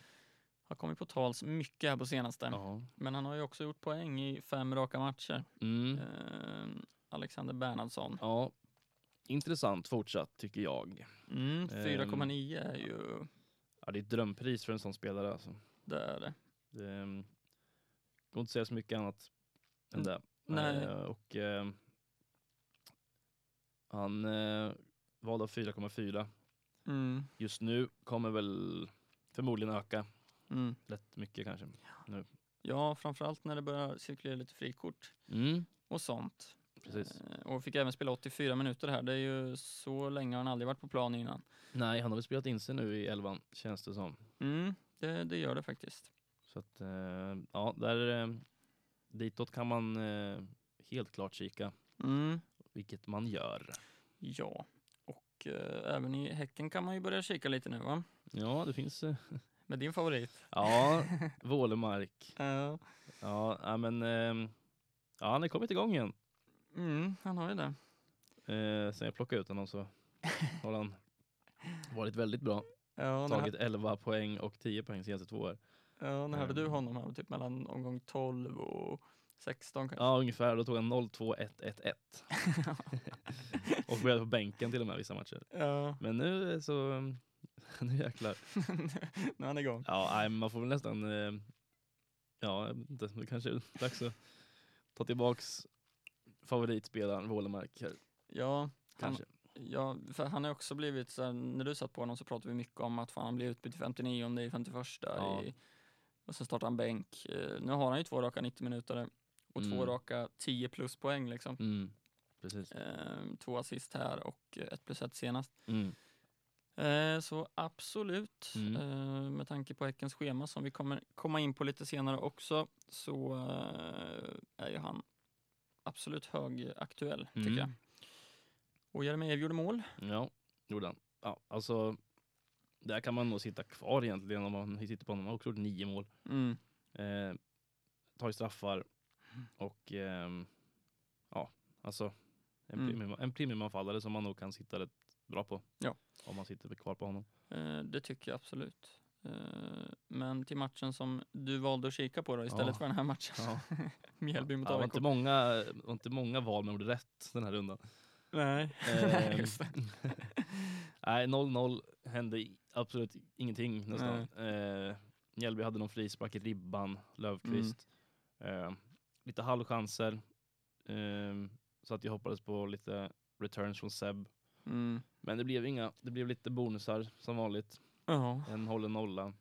Har kommit på tals mycket här på senaste. Ja. Men han har ju också gjort poäng i fem raka matcher. Mm. Eh, Alexander Bernhardsson. Ja, intressant fortsatt tycker jag. Mm, Ehm. 4,9 är ju, Ja, det är ett drömpris för en sån spelare. Alltså. det är det. Det mm, går inte att säga så mycket annat än Mm, det. nej. Eh, och eh, han eh, valde av 4,4. Mm, Just nu kommer väl förmodligen öka mm. rätt mycket kanske. Ja, framförallt när det börjar cirkulera lite frikort Mm, och sånt. precis. Eh, och fick även spela 84 minuter här. Det är ju så länge han aldrig varit på plan innan. Nej, han har väl spelat in sig nu i elvan känns det som. Mm, det, det gör det faktiskt. Så att, eh, ja, där eh, ditåt kan man helt klart kika, Mm. vilket man gör. Ja, och även i Häcken kan man ju börja kika lite nu va? Ja, det finns. Med din favorit. ja, Vålemark. Ja, Ja, men eh, ja, han har kommit igång igen. mm, han har ju det. Eh, sen jag plockade ut honom så har han varit väldigt bra. Ja, Tagit 11 poäng och 10 poäng senaste två år. ja, när hade du Ehm. honom? Han var typ mellan omgång 12 och 16 kanske? Ja, ungefär. Då tog han 0-2-1-1-1 och började på bänken till och med vissa matcher. ja. Men nu så, nu jäklar. nu är han igång. Ja, nej, man får väl nästan, eh, ja, det kanske är dags att ta tillbaks favoritspelaren Wålemark här, Ja, han, kanske. ja, för han har också blivit, så här, när du satt på honom så pratade vi mycket om att fan, han blev utbytt i 59 i 51 Ja. i, och sen startade han bänk. Eh, nu har han ju två raka 90 minuter och två Mm. raka 10 plus poäng liksom. Mm. Precis. Eh, två assist här och ett plus ett senast. Mm. Eh, så absolut, Mm. eh, med tanke på Häckens schema som vi kommer komma in på lite senare också, så eh, är ju han absolut högaktuell tycker Mm. jag. Och Jeremejeff gjorde mål. Ja, gjorde han. Ja, alltså, där kan man nog sitta kvar egentligen om man sitter på honom. Han har också gjort nio mål. Mm. Eh, tar ju straffar och ehm, ja, alltså en, Mm. premium, en premiumanfallare som man nog kan sitta rätt bra på. Ja. Om man sitter kvar på honom. Eh, det tycker jag absolut. Eh, men till matchen som du valde att kika på då istället Ja. för den här matchen. Ja. Mjällby mot Ja, det var AIK. inte många, var inte många val man gjorde rätt den här rundan. Nej, Ehm, just det. Nej, 0-0 hände absolut ingenting nästan. Eh, Mjällby hade någon frispark i ribban, Löfqvist. Mm. Eh, lite halvchanser. Eh, så att jag hoppades på lite returns från Seb. Mm. Men det blev inga, det blev lite bonusar som vanligt. Ja. En hållen nolla.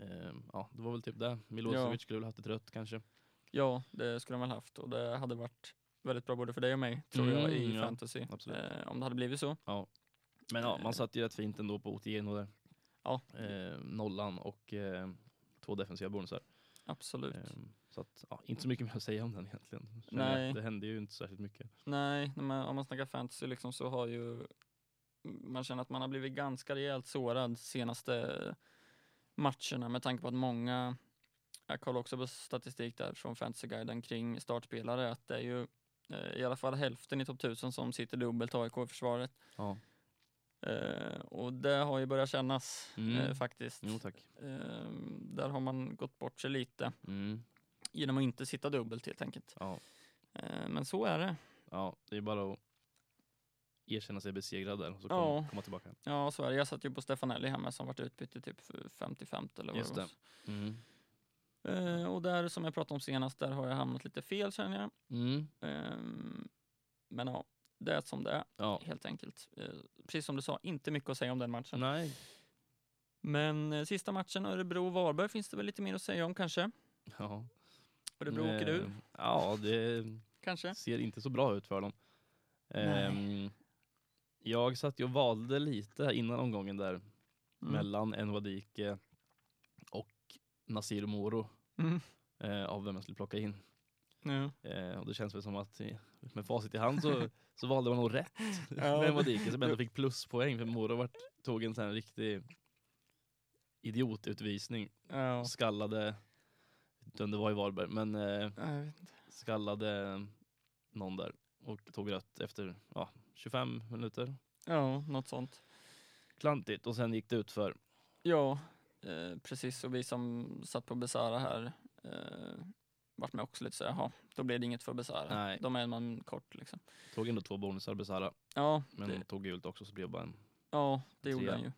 Eh, ja, det var väl typ det. Milosevic skulle väl haft ett rött kanske. ja, det skulle de väl haft och det hade varit väldigt bra både för dig och mig tror jag Mm, i ja, fantasy. Eh, om det hade blivit så. Men ja, Eh. man satt ju rätt fint ändå på Otieno där. Ja. Eh, nollan och eh, två defensiva bonusar. Absolut. Ehm, så att, ja, inte så mycket mer att säga om den egentligen. Nej. Det hände ju inte särskilt mycket. Nej, man, om man snackar fantasy liksom så har ju man känner att man har blivit ganska rejält sårad senaste matcherna med tanke på att många, jag kollar också på statistik där från Fantasyguiden kring startspelare, att det är ju eh, i alla fall hälften i topp 1000 som sitter dubbelt AIK i försvaret. Ja, Eh, och det har ju börjat kännas Mm. eh, faktiskt. jo. Eh, där har man gått bort sig lite Mm. genom att inte sitta dubbelt helt enkelt. Ja. Eh, men så är det. ja, det är bara att erkänna sig besegrad där och så Ja. komma, tillbaka. Ja, så är det. Jag satt ju på Stefanelli hemma som varit utbytt i typ 55 eller vad Just det var. Mm. Eh, och där som jag pratade om senast, där har jag hamnat lite fel känner jag. Mm. Ehm, men ja, det är som det är Ja. helt enkelt. Eh, precis som du sa, inte mycket att säga om den matchen. Nej. Men eh, sista matchen, Örebro-Varberg, finns det väl lite mer att säga om kanske? Ja. Örebro åker ur, Ja, det kanske? ser inte så bra ut för dem. Nej. Jag satt ju och valde lite innan omgången där Mm. mellan Enwadike och Nasir Moro Mm. eh, av vem jag skulle plocka in. Ja. Eh, och det känns väl som att med facit i hand så, så valde man nog rätt Ja, med Enwadike som ändå fick pluspoäng för Moro vart, tog en sån här riktig idiotutvisning. Ja. Skallade, om det var i Varberg, men eh, skallade någon där och tog rött efter ja, 25 minuter. ja, något sånt. Klantigt och sen gick det ut för Ja, eh, precis. Och vi som satt på Besara här eh, vart med också lite så jaha, då blev det inget för Besara. Nej. De är man kort liksom. tog ändå två bonusar Besara, Ja, men det, tog gult också så blev det bara en. ja, det gjorde han ju.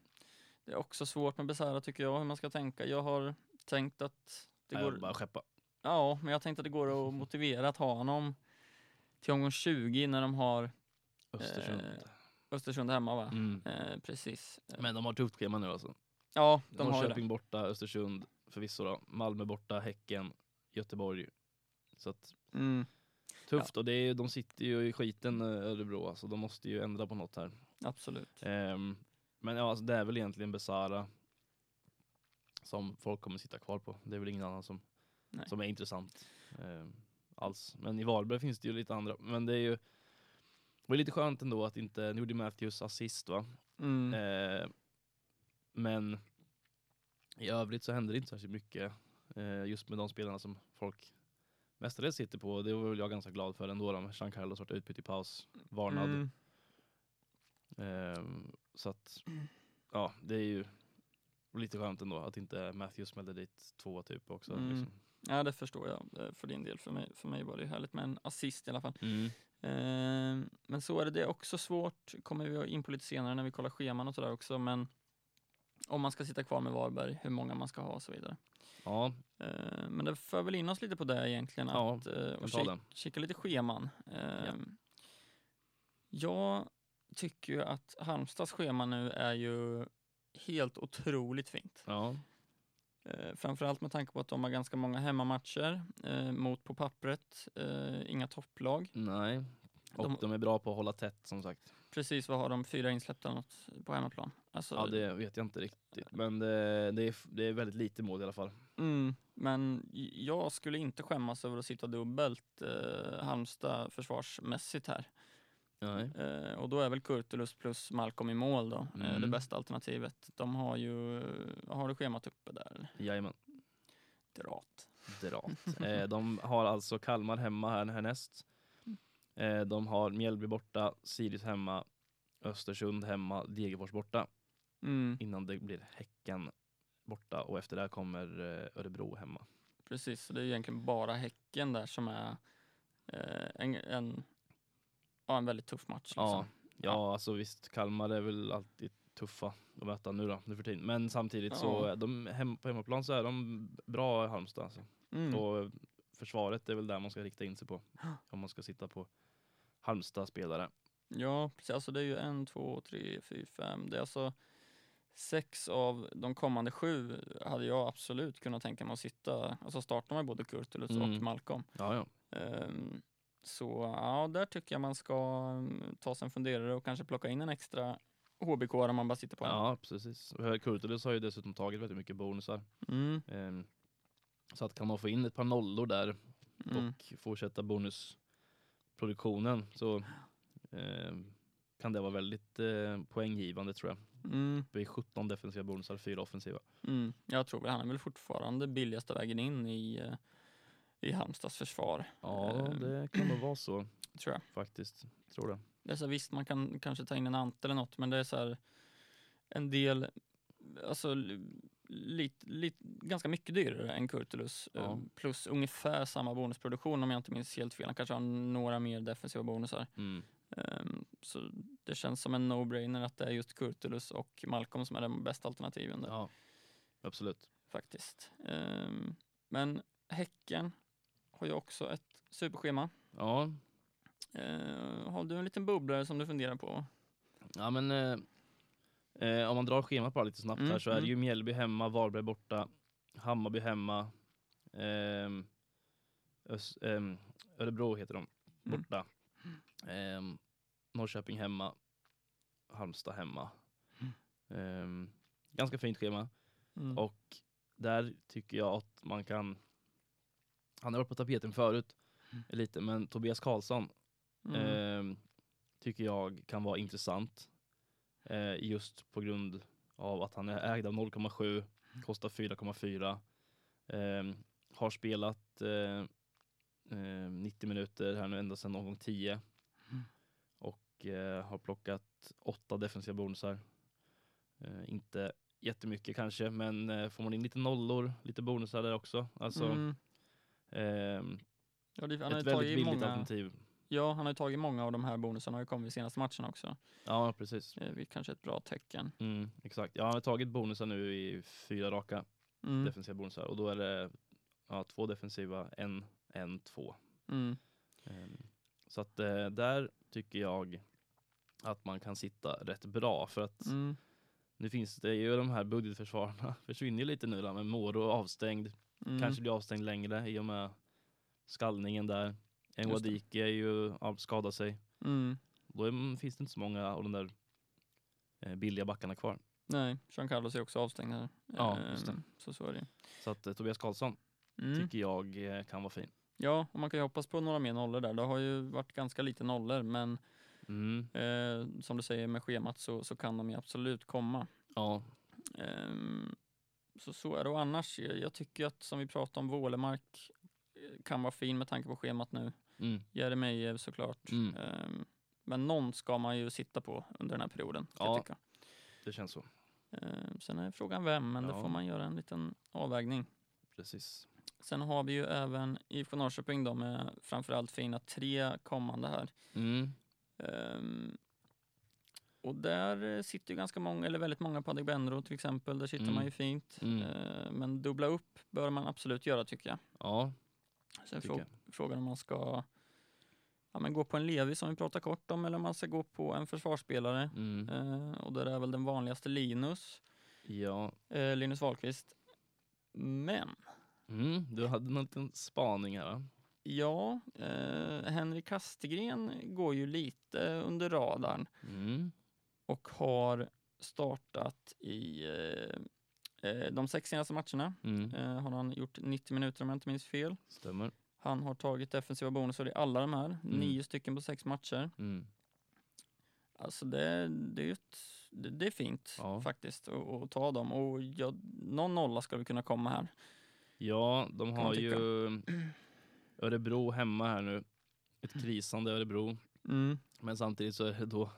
Det är också svårt med Besara tycker jag, hur man ska tänka. Jag har tänkt att det Nej, går... bara skeppa. Ja, men jag tänkte att det går att motivera att ha honom till omgång 20 när de har Östersund. Eh, Östersund hemma va? Mm. Eh, precis. Eh, Men de har tufft schema nu alltså. ja, de har ju det. Norrköping borta, Östersund förvisso då. Malmö borta, Häcken, Göteborg. Så att, Mm, tufft och det är, de sitter ju i skiten eh, Örebro alltså. De måste ju ändra på något här. absolut. Ehm, men ja, alltså, det är väl egentligen Besara som folk kommer sitta kvar på. Det är väl ingen annan som, Nej. som är intressant ehm, alls. Men i Varberg finns det ju lite andra. Men det är ju det var lite skönt ändå att inte, nu gjorde Matthews assist va? Mm. Eh, men i övrigt så händer det inte särskilt mycket eh, just med de spelarna som folk mestadels sitter på. Det var väl jag ganska glad för ändå. då. Jean Carlos varit utbytt i paus, varnad. Mm. Ehm, så att, ja, det är ju lite skönt ändå att inte Matthews smällde dit två typ också. Mm. Liksom. Ja, det förstår jag eh, för din del. För mig, för mig var det härligt med en assist i alla fall. Mm. Eh, men så är det, det är också svårt, kommer vi in på lite senare när vi kollar scheman och sådär också, men om man ska sitta kvar med Varberg, hur många man ska ha och så vidare. Ja, Eh, men det för väl in oss lite på det egentligen, Ja, att, eh, och ta kik- det. kika lite scheman. Eh, Jag tycker ju att Halmstads schema nu är ju helt otroligt fint. ja, Eh, framförallt med tanke på att de har ganska många hemmamatcher eh, mot på pappret, eh, inga topplag. nej. Och De- de, är bra på att hålla tätt som sagt. Precis, vad har de? Fyra insläppta något på hemmaplan? Alltså, Ja, det vet jag inte riktigt. Men det, det, är, det är väldigt lite mål i alla fall. mm, men jag skulle inte skämmas över att sitta dubbelt eh, Halmstad försvarsmässigt här. Nej. Eh, och då är väl Kurtulus plus Malcolm i mål då, eh, det Mm. bästa alternativet. De har ju, har du schemat uppe där? eller? Jajamän. Drat. Drat. eh, de har alltså Kalmar hemma här härnäst. Eh, de har Mjällby borta, Sirius hemma, Östersund hemma, Degerfors borta. Mm, Innan det blir Häcken borta och efter det kommer eh, Örebro hemma. precis, så det är egentligen bara Häcken där som är eh, en, en, ja, en väldigt tuff match. Liksom. Ja, ja, alltså visst, Kalmar är väl alltid tuffa att möta nu då, nu för tiden. Men samtidigt så, Ja. är de, hem, på hemmaplan så är de bra i Halmstad. Alltså. Mm. Och försvaret är väl där man ska rikta in sig på. Om man ska sitta på Halmstad-spelare. Ja, precis. Alltså det är ju en, två, tre, fyra, fem. Det är alltså sex av de kommande sju hade jag absolut kunnat tänka mig att sitta, alltså starta med både Kurtulus och Mm. Malcolm. Ja, ja. Ehm, så ja, där tycker jag man ska mm, ta sig en funderare och kanske plocka in en extra HBK om man bara sitter på en. Ja, precis. Kurtulus har ju dessutom tagit väldigt mycket bonusar. Mm, Ehm, så att kan man få in ett par nollor där mm, och fortsätta bonusproduktionen så ehm, kan det vara väldigt eh, poänggivande tror jag. mm, Det är 17 defensiva bonusar, 4 offensiva. mm. Jag tror väl han är väl fortfarande billigaste vägen in i, eh, i Halmstads försvar. Ja, Ehm. det kan nog vara så Tror jag. faktiskt. Tror det. Det är så, visst, man kan kanske ta in en Ante eller något, men det är så här en del, alltså lite, lite, ganska mycket dyrare än Kurtulus. Ja. eh, Plus ungefär samma bonusproduktion om jag inte minns helt fel. Han kanske har några mer defensiva bonusar. Mm. Ehm, Så det känns som en no-brainer att det är just Kurtulus och Malcolm som är de bästa alternativen där, Ja, absolut. faktiskt. Ehm, Men Häcken har ju också ett superschema. Ja, Ehm, Har du en liten bubblare som du funderar på? ja men eh, eh, om man drar schemat bara lite snabbt Mm, här så är det mm. ju Mjällby hemma, Varberg borta, Hammarby hemma, ehm, Ös, ehm, Örebro heter de, Mm. borta. Ehm, Norrköping hemma, Halmstad hemma. Mm. Ganska fint schema. Mm. Och där tycker jag att man kan, han har varit på tapeten förut Mm. lite, men Tobias Karlsson Mm. ehm, tycker jag kan vara intressant. Eh, just på grund av att han är ägd av 0,7, kostar 4,4. ehm, har spelat eh, eh, 90 minuter här nu ända sedan omgång 10. Mm. Och eh, har plockat åtta defensiva bonusar. Eh, inte jättemycket kanske, men eh, får man in lite nollor, lite bonusar där också. Alltså Mm. Ehm, Ja, det, han har ett väldigt tagit billigt många, alternativ. ja, han har tagit många av de här bonusarna ju kommit i senaste matchen också. Ja, precis. Eh, vilket kanske är ett bra tecken. Mm, exakt. Ja, han har tagit bonusar nu i fyra raka Mm. defensiva bonusar och då är det ja, två defensiva, en, en, två. Mm. Ehm, så att eh, där tycker jag att man kan sitta rätt bra för att Mm. nu finns det ju de här budgetförsvararna försvinner ju lite nu då, med Moro avstängd, Mm. kanske blir avstängd längre i och med skallningen där. Just det. Nwadike är ju skadar sig. Mm. Då är, finns det inte så många av de där eh, billiga backarna kvar. Nej, Jean Carlos är också avstängd här. Ja, just det. Ehm, Så så är det. Så att eh, Tobias Karlsson Mm. tycker jag eh, kan vara fin. Ja, och man kan ju hoppas på några mer nollor där. Det har ju varit ganska lite nollor, men Mm. eh, som du säger med schemat så, så kan de ju absolut komma. Ja, Ehm, så så är det. Och annars, jag, jag tycker att som vi pratade om, Vålemark eh, kan vara fin med tanke på schemat nu. mm. Jeremejeff såklart. Mm. Ehm, men någon ska man ju sitta på under den här perioden, Ja. det känns så. Ehm, sen är frågan vem, men det Ja. får man göra en liten avvägning. Precis. Sen har vi ju även IFK Norrköping då med framförallt fina tre kommande här. Mm. Ehm, och där eh, sitter ju ganska många, eller väldigt många på Adegbenro till exempel. Där sitter Mm. man ju fint. Mm. Eh, men dubbla upp bör man absolut göra tycker jag. Ja, Sen frå- jag. frågan om man ska ja, men gå på en Levi som vi pratade kort om eller om man ska gå på en försvarsspelare. Mm. Eh, och där är väl den vanligaste Linus, Ja. eh, Linus Wahlqvist. Men Mm. Du hade någon liten spaning här va? ja, eh, Henrik Kastegren går ju lite under radarn Mm. Och har startat i eh, eh, de sex senaste matcherna. Mm. Eh, har han gjort 90 minuter om jag inte minns fel. Stämmer. Han har tagit defensiva bonusar i alla de här, nio stycken på sex matcher. Mm. Alltså det, det, är, ett, det, det är fint Ja. faktiskt att, ta dem och ja, någon nolla ska vi kunna komma här. Ja, de har ju Örebro hemma här nu. Ett krisande Örebro. Mm. Men samtidigt så är det då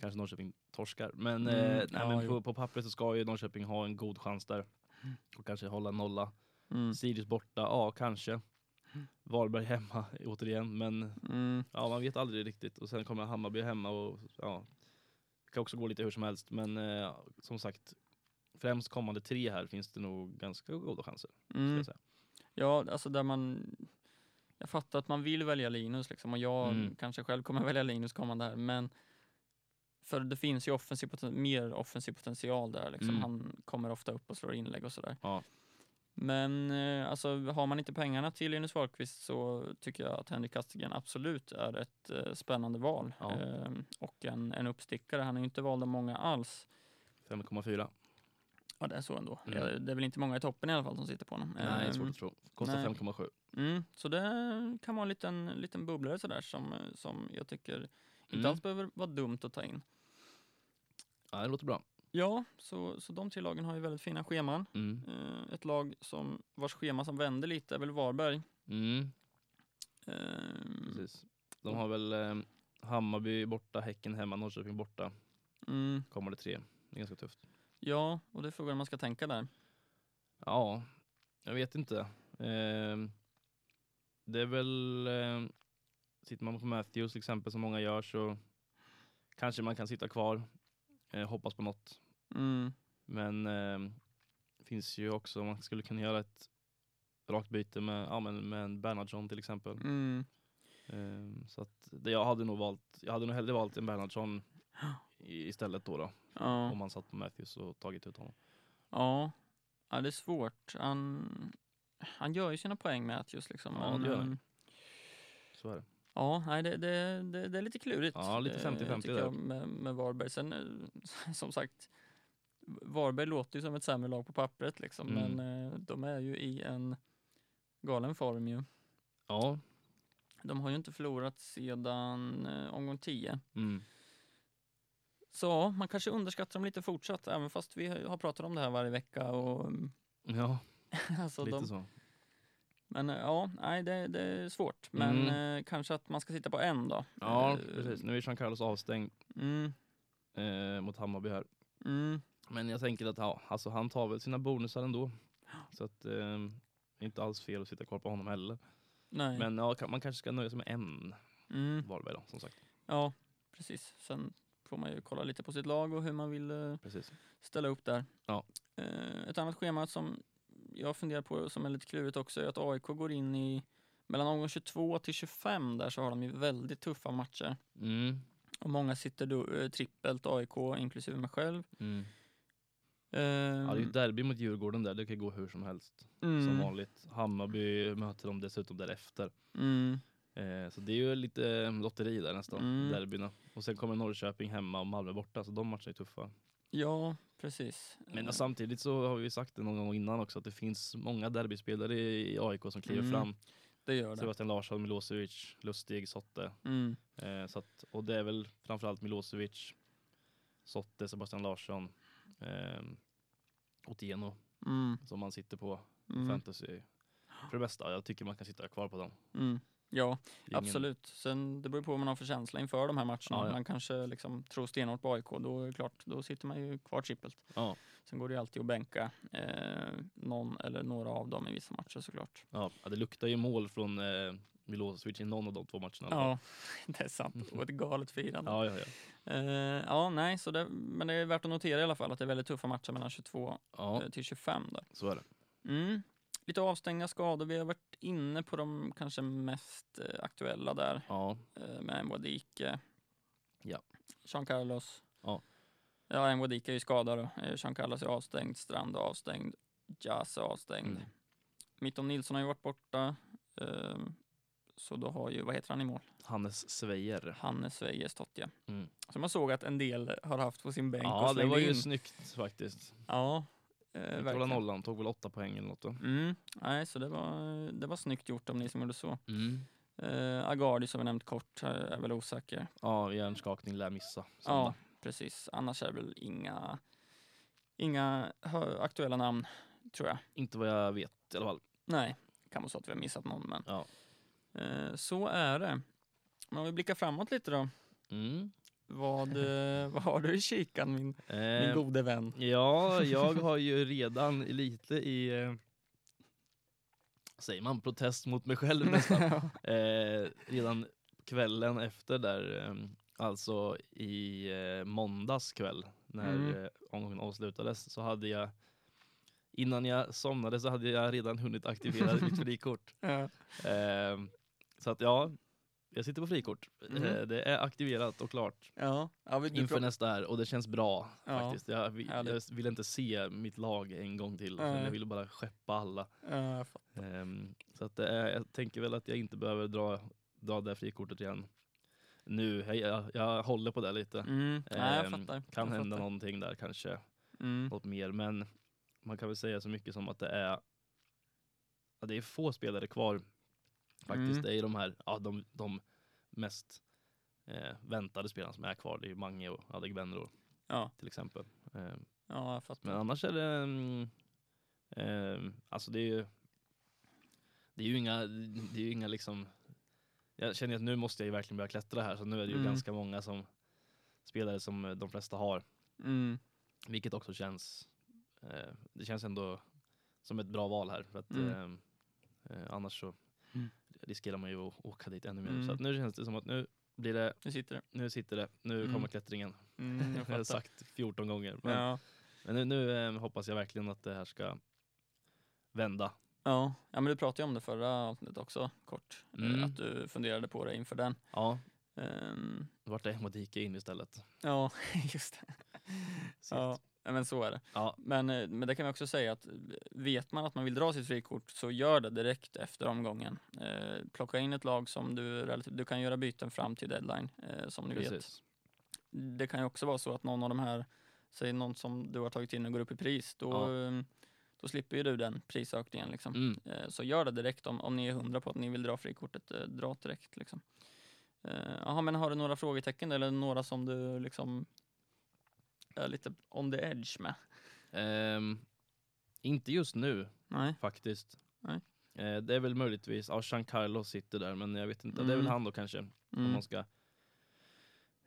kanske Norrköping torskar. Men, Mm, eh, nej, men på, på pappret så ska ju Norrköping ha en god chans där. Och kanske hålla nolla. Mm. Sirius borta, ja kanske. Varberg hemma återigen, men Mm. ja, man vet aldrig riktigt. Och sen kommer Hammarby hemma och ja, kan också gå lite hur som helst. Men eh, som sagt, främst kommande tre här finns det nog ganska goda chanser. Mm. Ja, alltså där man... Jag fattar att man vill välja Linus liksom, och jag Mm. kanske själv kommer välja Linus kommande här, men för det finns ju offensiv mer offensiv potential där. Liksom. Mm. Han kommer ofta upp och slår inlägg och sådär. Ja. Men eh, alltså, har man inte pengarna till Linus Wahlqvist så tycker jag att Henrik Kastegren absolut är ett eh, spännande val. Ja. Eh, och en, en uppstickare. Han är ju inte vald av många alls. 5,4. Ja, det är så ändå. Mm. Ja, det är väl inte många i toppen i alla fall som sitter på honom. Nej, det är svårt Ehm, att tro. Kostar nej. 5,7. Mm, så det kan vara en liten, liten bubblare sådär som, eh, som jag tycker inte Mm. alls behöver vara dumt att ta in. Ja, det låter bra. Ja, så, så de tre lagen har ju väldigt fina scheman. Mm. Eh, ett lag som, vars schema som vänder lite är väl Varberg. Mm. Ehm, Precis. De har väl eh, Hammarby borta, Häcken hemma, Norrköping borta. mm, Kommer det tre. Det är ganska tufft. ja, och det är frågan man ska tänka där. Ja, jag vet inte. Eh, det är väl, eh, sitter man på Matthews till exempel som många gör så kanske man kan sitta kvar, eh, hoppas på något. Mm, Men eh, finns ju också, man skulle kunna göra ett rakt byte med, ja, men med en Bernhardsson till exempel. mm, Eh, så att det, jag hade nog valt, jag hade nog hellre valt en Bernhardsson i- istället då, då ja, om man satt på Matthews och tagit ut honom. ja, ja, det är svårt. Han, han gör ju sina poäng Matthews liksom. Ja, men, det gör han. ehm, Så är det. Ja, nej, det, det, det, det är lite klurigt. Ja, lite eh, 50-50 tycker där. med, med Varberg. Sen eh, som sagt, Varberg låter ju som ett sämre lag på pappret liksom, Mm. men eh, de är ju i en galen form ju. Ja, De har ju inte förlorat sedan eh, omgång 10. mm. Så man kanske underskattar dem lite fortsatt, även fast vi har pratat om det här varje vecka. Och, mm, ja alltså lite de, så. Men eh, ja, nej, det, det är svårt. Men Mm. eh, kanske att man ska sitta på en då. Ja, Eh, precis. Nu är Jean Carlos avstängd Mm, eh, mot Hammarby här. mm, Men jag tänker att ja, alltså han tar väl sina bonusar ändå. Så att eh, inte alls fel att sitta kvar på honom heller. nej. Men ja, man kanske ska nöja sig med en mm. Varberg då, som sagt. Ja, precis. Sen får man ju kolla lite på sitt lag och hur man vill eh, Precis. ställa upp där. Ja. Ett annat schema som jag funderar på som är lite klurigt också är att AIK går in i mellan omgång 22 till 25 där så har de ju väldigt tuffa matcher. Mm. Och många sitter då eh, trippelt AIK inklusive mig själv. Mm. Eh, Ja, det är derby mot Djurgården där, det kan gå hur som helst. mm, Som vanligt. Hammarby möter de dessutom därefter. mm, Eh, så det är ju lite eh, lotteri där nästan, Mm. derbyna. Och sen kommer Norrköping hemma och Malmö borta, så de matcherna är tuffa. ja, precis. Men samtidigt så har vi sagt det någon gång innan också att det finns många derbyspelare i AIK som kliver Mm, fram. det gör det. Sebastian Larsson, Milosevic, Lustig, Sotte. Mm, Eh, så att, och det är väl framförallt Milosevic, Sotte, Sebastian Larsson, eh, Otieno mm, som man sitter på mm, fantasy för det bästa. Jag tycker man kan sitta kvar på dem. Ja, ingen- absolut. Sen det beror på vad man har för känsla inför de här matcherna. Ja, ja. Man kanske liksom tror stenhårt på AIK, då är det klart, då sitter man ju kvar trippelt. Ja, Sen går det ju alltid att bänka eh, någon eller några av dem i vissa matcher såklart. ja, det luktar ju mål från eh, Milosevic i någon av de två matcherna. Ja, det är sant. Och ett galet firande. ja, ja, ja. Eh, ja, nej, så det, men det är värt att notera i alla fall att det är väldigt tuffa matcher mellan 22 ja eh, till 25 där. så är det. Mm. Lite avstängda skador. Vi har varit inne på de kanske mest eh, aktuella där Ja, eh, med Mbwadike. Ja. Jean Carlos. Ja. Ja, Mbwadike är ju skadad. Eh, Jean Carlos är avstängd. Strand är avstängd. Jas är avstängd. Mm. Mitton Nilsson har ju varit borta. Eh, så då har ju, vad heter han i mål? Hannes Svejer. Hannes Sveje stått ja. Mm. Som jag såg att en del har haft på sin bänk och Ja, det slängde var ju in. snyggt faktiskt. Ja, eh, Inte nollan, tog väl åtta poäng eller något då. Mm, nej, så det var, det var snyggt gjort av ni som gjorde så. Mm. Eh, Agardi som vi nämnt kort eh, är väl osäker. Ja, hjärnskakning lär missa. Ja, söndag. precis. Annars är det väl inga, inga aktuella namn, tror jag. Inte vad jag vet i alla fall. Nej, kan vara så att vi har missat någon, men Ja. eh, så är det. Men om vi blickar framåt lite då. Mm. Vad, eh, vad har du i kikan, min, min Eh, gode vän? ja, jag har ju redan lite i, eh, säger man, protest mot mig själv nästan. eh, redan kvällen efter där, eh, alltså i eh, måndags kväll när Mm. eh, omgången avslutades så hade jag Innan jag somnade så hade jag redan hunnit aktivera mitt frikort. Ja. Så att ja, jag sitter på frikort. Eh, det är aktiverat och klart Ja, ja vi, inför nästa här och det känns bra Ja, faktiskt. Jag vill, jag vill inte se mitt lag en gång till. Nej. Jag vill bara skeppa alla. Ja, jag fattar. Ehm, så att är, jag tänker väl att jag inte behöver dra, dra det frikortet igen nu. Jag, jag, håller på det lite. Mm. Fattar. Kan jag hända fattar. någonting där kanske, Mm. något mer. Men man kan väl säga så mycket som att det är, ja, det är få spelare kvar. Faktiskt. Mm. Det är de här, ja, de, de mest eh, väntade spelarna som är kvar. Det är ju Mange och Adegbenro Ja, till exempel. Ehm, ja, jag fattar. men annars är det, mm, ehm, alltså det är ju, det är ju inga, det är ju inga liksom, jag känner att nu måste jag ju verkligen börja klättra här, så nu är det ju Mm. ganska många som spelare som eh, de flesta har, Mm. vilket också känns, eh, det känns ändå som ett bra val här, för att Mm. ehm, eh, annars så Mm. Riskerar man ju att åka dit ännu mer. Mm. Så att nu känns det som att nu blir det, Nu sitter det. nu sitter det, nu Mm. kommer klättringen. Mm, jag jag har sagt 14 gånger. Men, Ja. men nu, nu eh, hoppas jag verkligen att det här ska vända. Ja. ja, men du pratade ju om det förra avsnittet också, kort. eh, Mm. Att du funderade på det inför den. Ja, Ehm, då vart det Modike in istället. ja, just det. Ja, men så är det. Ja. Men, eh, men det kan vi också säga att eh, vet man att man vill dra sitt frikort så gör det direkt efter omgången. Eh, plocka in ett lag som du relativt, du kan göra byten fram till deadline eh, som ni vet. Precis. Det kan ju också vara så att någon av de här, säg någon som du har tagit in och går upp i pris, då, Ja. eh, då slipper ju du den prisökningen liksom. Mm. Eh, Så gör det direkt om, om ni är hundra på att ni vill dra frikortet. Dra direkt liksom. Jaha, men har du några frågetecken eller några som du liksom är lite on the edge med? Ehm, inte just nu Nej. faktiskt. Nej. Eh, det är väl möjligtvis, ja Jean Carlos sitter där men jag vet inte, det är väl Mm. han då kanske. Om Mm. man ska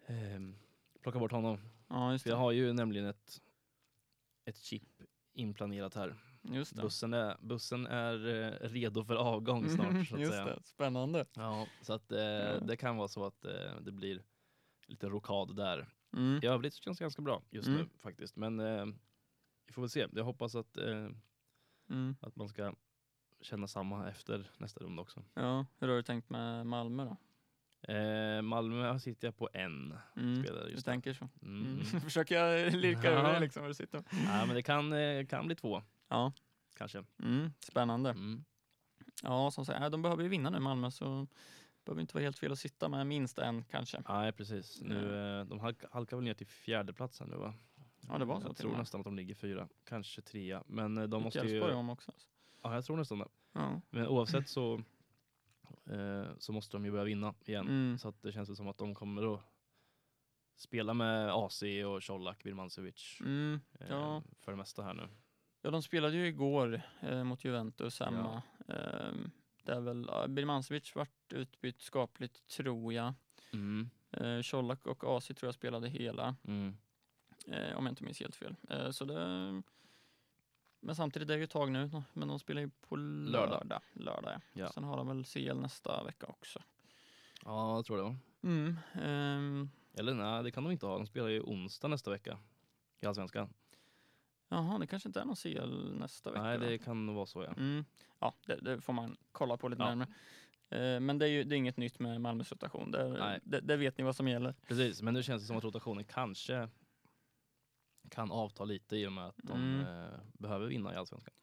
ehm, plocka bort honom. Ja, För jag har ju nämligen ett, ett chip inplanerat här. Bussen är, bussen är eh, redo för avgång snart så att just säga. det. Spännande. Ja, så att eh, det kan vara så att eh, det blir lite rokad där. Mm. I övrigt känns det ganska bra just Mm. nu faktiskt. Men eh, vi får väl se. Jag hoppas att, eh, Mm. att man ska känna samma efter nästa runda också. Ja, hur har du tänkt med Malmö då? Eh, Malmö sitter jag på en Mm. spelare Du just nu. tänker så? Mm. Mm. Försöker jag lirka Ja. över det liksom, du sitter. ja, men det kan, eh, kan bli två Ja, kanske. mm. spännande. Mm. Ja, som sagt, de behöver ju vinna nu Malmö så behöver inte vara helt fel att sitta med minst en kanske. Nej precis. Nu, eh, de halk, halkar väl ner till fjärde platsen nu va? Ja, det var så Jag tror nästan att de ligger fyra, kanske trea. Men eh, de Gick måste ju... Om också. alltså. Ja, jag tror nästan det. Ja. Men oavsett så, eh, så måste de ju börja vinna igen. Mm. Så att det känns som att de kommer att spela med AC och Colak, Birmancevic Mm. eh, Ja. för det mesta här nu. ja, de spelade ju igår eh, mot Juventus hemma. Ehm, det är väl, Birmancevic vart utbytt skapligt tror jag. Mm. Eh, Colak och Asi tror jag spelade hela, Mm. eh, om jag inte minns helt fel. Eh, så det, men samtidigt, det är ju ett tag nu, men de spelar ju på lördag. Lördag. lördag, ja. Sen har de väl CL nästa vecka också. Ja, jag tror det. Mm, ehm, Eller nej, det kan de inte ha. De spelar ju onsdag nästa vecka i Allsvenskan. Jaha, det kanske inte är någon CL nästa vecka Nej, då? det kan nog vara så ja. Mm. Ja, det, det får man kolla på lite Ja. närmare. Eh, Men det är ju det är inget nytt med Malmös rotation. Det, Nej. det, det vet ni vad som gäller. Precis, men nu känns det som att rotationen kanske kan avta lite i och med att de Mm. eh, behöver vinna i Allsvenskan.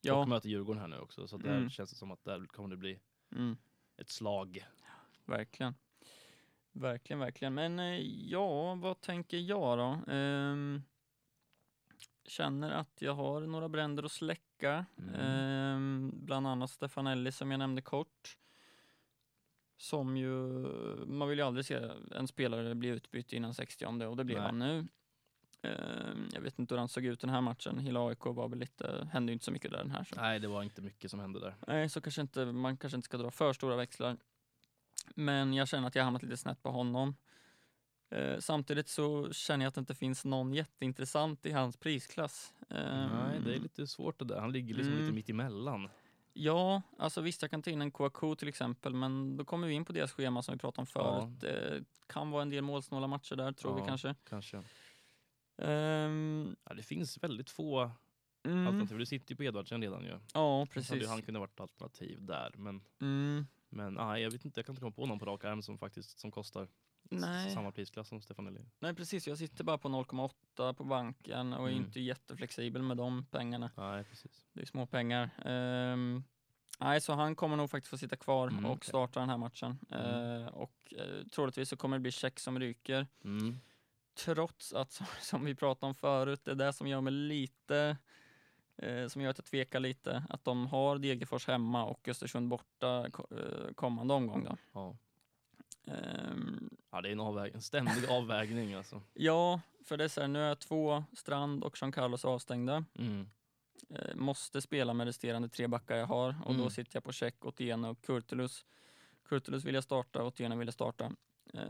Ja, Och möter Djurgården här nu också, så där Mm. känns det som att där kommer det bli mm, ett slag. verkligen. Verkligen, verkligen. Men eh, ja, vad tänker jag då? Ehm, känner att jag har några bränder att släcka. Mm. Ehm, bland annat Stefanelli som jag nämnde kort. Som ju, man vill ju aldrig se en spelare bli utbytt innan 60 och det blev Nej. han nu. Ehm, jag vet inte hur han såg ut den här matchen. Hela AIK var väl lite, hände inte så mycket där den här. Så. Nej, det var inte mycket som hände där. Nej, så kanske inte, man kanske inte ska dra för stora växlar. Men jag känner att jag hamnat lite snett på honom. Eh, samtidigt så känner jag att det inte finns någon jätteintressant i hans prisklass. Nej, det är Ehm, lite svårt det där. Han ligger liksom Mm. lite mitt emellan. Ja, alltså visst jag kan ta in en Kouakou till exempel, men då kommer vi in på deras schema som vi pratade om förut. Det kan vara en del målsnåla matcher där, tror vi Ja. kanske. Kanske. Ehm, Ja, det finns väldigt få mm, alternativ. Du sitter ju på Edvardsen redan ju. ja, Så hade precis. han kunnat varit alternativ där. Men, Mm, men nej, jag vet inte, jag kan inte komma på någon på rak arm som faktiskt som kostar nej. samma prisklass som Stefanelli. nej, precis. Jag sitter bara på 0,8 på banken och är Mm. inte jätteflexibel med de pengarna. Nej, precis. Det är små pengar. Ehm, nej, så han kommer nog faktiskt få sitta kvar Mm, och okej. starta den här matchen. Mm. Eh, och eh, troligtvis så kommer det bli check som ryker. Mm. Trots att, som, som vi pratade om förut, det är det som gör mig lite eh, som gör att jag tvekar lite, att de har Degerfors hemma och Östersund borta ko- eh, kommande omgång. Då. Ja. Ehm, ja, det är en, avväg- en ständig avvägning alltså. ja, för det är så här, nu är två Strand och Jean Carlos avstängda. Mm. Eh, måste spela med resterande tre backar jag har och då Mm. sitter jag på check, Otieno och Kurtulus. Kurtulus vill jag starta, Otieno vill jag starta. Eh,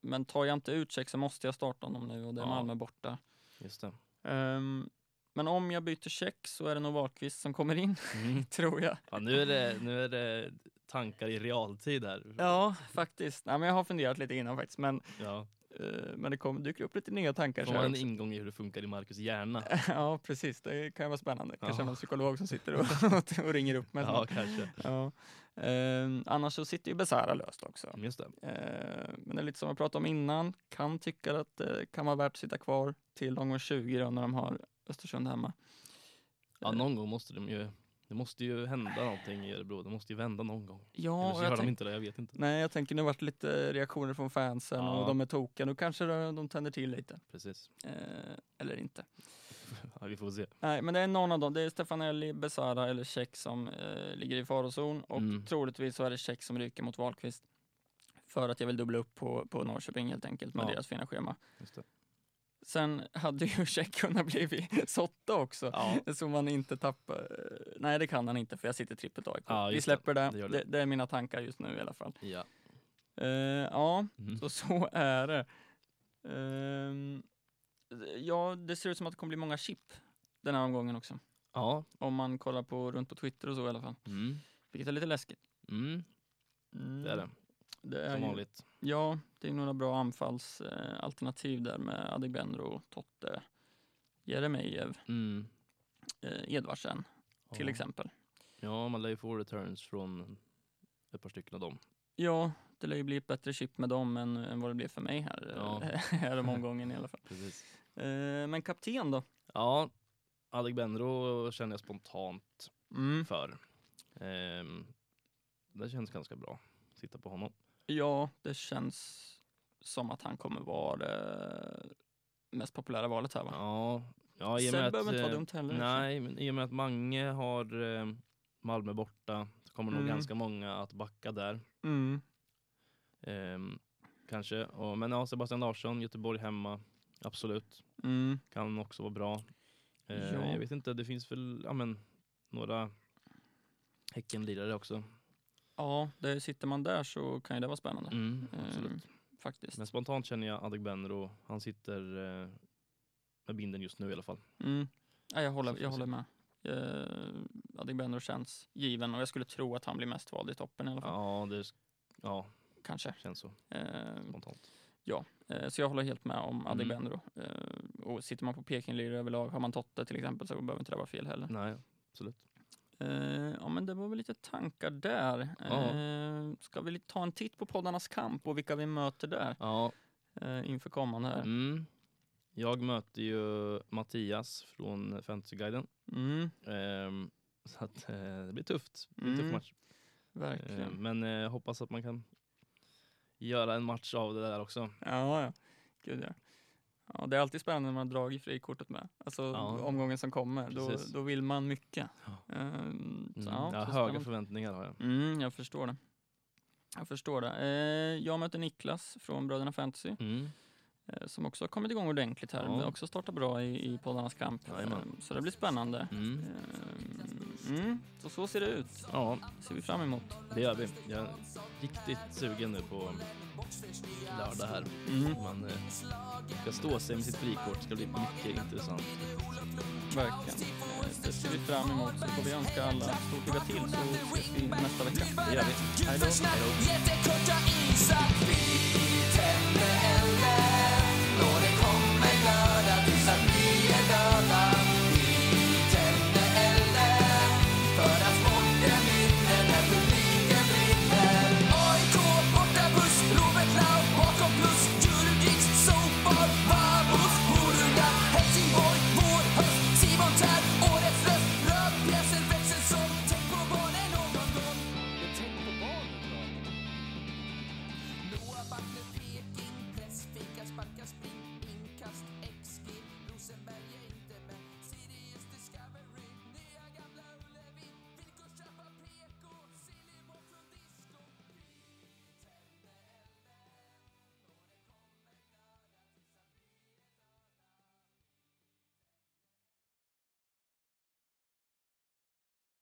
men tar jag inte ut check så måste jag starta honom nu och det är Ja. Malmö borta. Just. Ehm, men om jag byter check så är det nog Wahlqvist som kommer in, Mm. tror jag. Ja, nu, är det, nu är det tankar i realtid här. Ja, faktiskt. Nej, men jag har funderat lite innan faktiskt, men, Ja. eh, men det kommer dyker upp lite nya tankar. Får man en också. ingång i hur det funkar i Marcus hjärna? ja, precis. Det kan vara spännande. Kanske Ja. någon psykolog som sitter och, och ringer upp mig. Ja, kanske. Ja. Ehm, annars så sitter ju Besara löst också. Just det. Ehm, men det är lite som jag pratade om innan. Kan tycka att det kan vara värt att sitta kvar till omgång 20 då, när de har Östersund hemma. Ja, någon gång måste de ju, det måste ju hända någonting i Örebro. Det måste ju vända någon gång. Ja, Eller så jag gör de inte det, jag vet inte. Nej, jag tänker nu vart lite reaktioner från fansen Ja. och de är tokiga. Nu kanske de, de tänder till lite. Precis. Ehm, eller inte. Ja, vi får se. Nej, men det är någon av dem. Det är Stefanelli, Besara eller Check som eh, ligger i farozon och Mm. troligtvis så är det Check som ryker mot Wahlqvist. För att jag vill dubbla upp på, på Norrköping helt enkelt med Ja. deras fina schema. Just det. Sen hade ju Check kunnat bli Sotta också. Ja. Så man inte tappar... Nej, det kan han inte för jag sitter trippelt AIK. Ja, Vi släpper det. det Det, det. är mina tankar just nu i alla fall. Ja. Eh, ja, Mm. så så är det. Ehm, ja, det ser ut som att det kommer bli många chip den här omgången också. Ja. Om man kollar på runt på Twitter och så i alla fall. Mm. Vilket är lite läskigt. Mm. Mm. Det är det. Det är Som ju, vanligt. ja, det är några bra anfallsalternativ eh, alternativ där med Adegbenro, Totte, Jeremejeff, Mm. eh, Edvardsen till Ja. exempel. Ja, man lär ju få returns från ett par stycken av dem. Ja, det lär ju bli ett bättre chip med dem än, än vad det blev för mig här, Ja. här om omgången i alla fall. Precis. Eh, men kapten då? Ja, Adegbenro känner jag spontant Mm. för. Ehm, det känns ganska bra. Sitta på honom. Ja, det känns som att han kommer vara det mest populära valet här va? Ja, ja Sen behöver inte vara eh, dumt heller. Nej, men i och med att Mange har eh, Malmö borta så kommer nog Mm. ganska många att backa där. Mm. Ehm, kanske. Och, men ja, Sebastian Larsson, Göteborg hemma. Absolut. Mm. Kan också vara bra. Eh, Ja. Jag vet inte, det finns väl ja, men, några Häcken-lirare också. Ja, det, sitter man där så kan ju det vara spännande. Mm, Ehm, faktiskt. Men spontant känner jag Adegbenro, han sitter eh, med binden just nu i alla fall. Mm. Ja, jag håller, jag håller med. Uh, Adegbenro känns given och jag skulle tro att han blir mest vald i toppen i alla fall. Ja, det ja, Kanske. känns så Ehm, spontant. Eh, Så jag håller helt med om Mm. Adegbenro. Eh, Och sitter man på Peking-lirare överlag, har man Totte till exempel, så behöver inte det vara fel heller. Nej, absolut. Eh, Ja, men det var väl lite tankar där. Ja. Eh, Ska vi ta en titt på poddarnas kamp och vilka vi möter där Ja, eh, inför kommande här? mm. Jag möter ju Mattias från Fantasyguiden. Mm, Ehm, så att, det blir tufft. Det blir en tuff Mm. match. verkligen. Men jag hoppas att man kan göra en match av det där också. Ja, ja. Gud ja. Ja. Det är alltid spännande när man har dragit frikortet med. Alltså Ja. omgången som kommer. Då, Precis. då vill man mycket. Ja. Ehm, så, Mm. ja, jag har höga förväntningar har jag. Mm, jag förstår det. Jag förstår det. Eh, jag möter Niklas från Bröderna Fantasy Mm. Eh, som också har kommit igång ordentligt här. Ja. Vi har också startat bra i, i poddarnas kamp. Jajamän. Eh, så det blir spännande. Mm. Eh, mm, så så ser det ut. Ja, Det ser vi fram emot. det gör vi. Jag är riktigt sugen nu på lördag här. Mm, Man eh, ska stå sig med sitt frikort. Det ska bli mycket intressant. verkligen. Det ser vi fram emot. Så får vi önska alla stort lycka till så ses vi nästa vecka. Det gör vi. Hej då.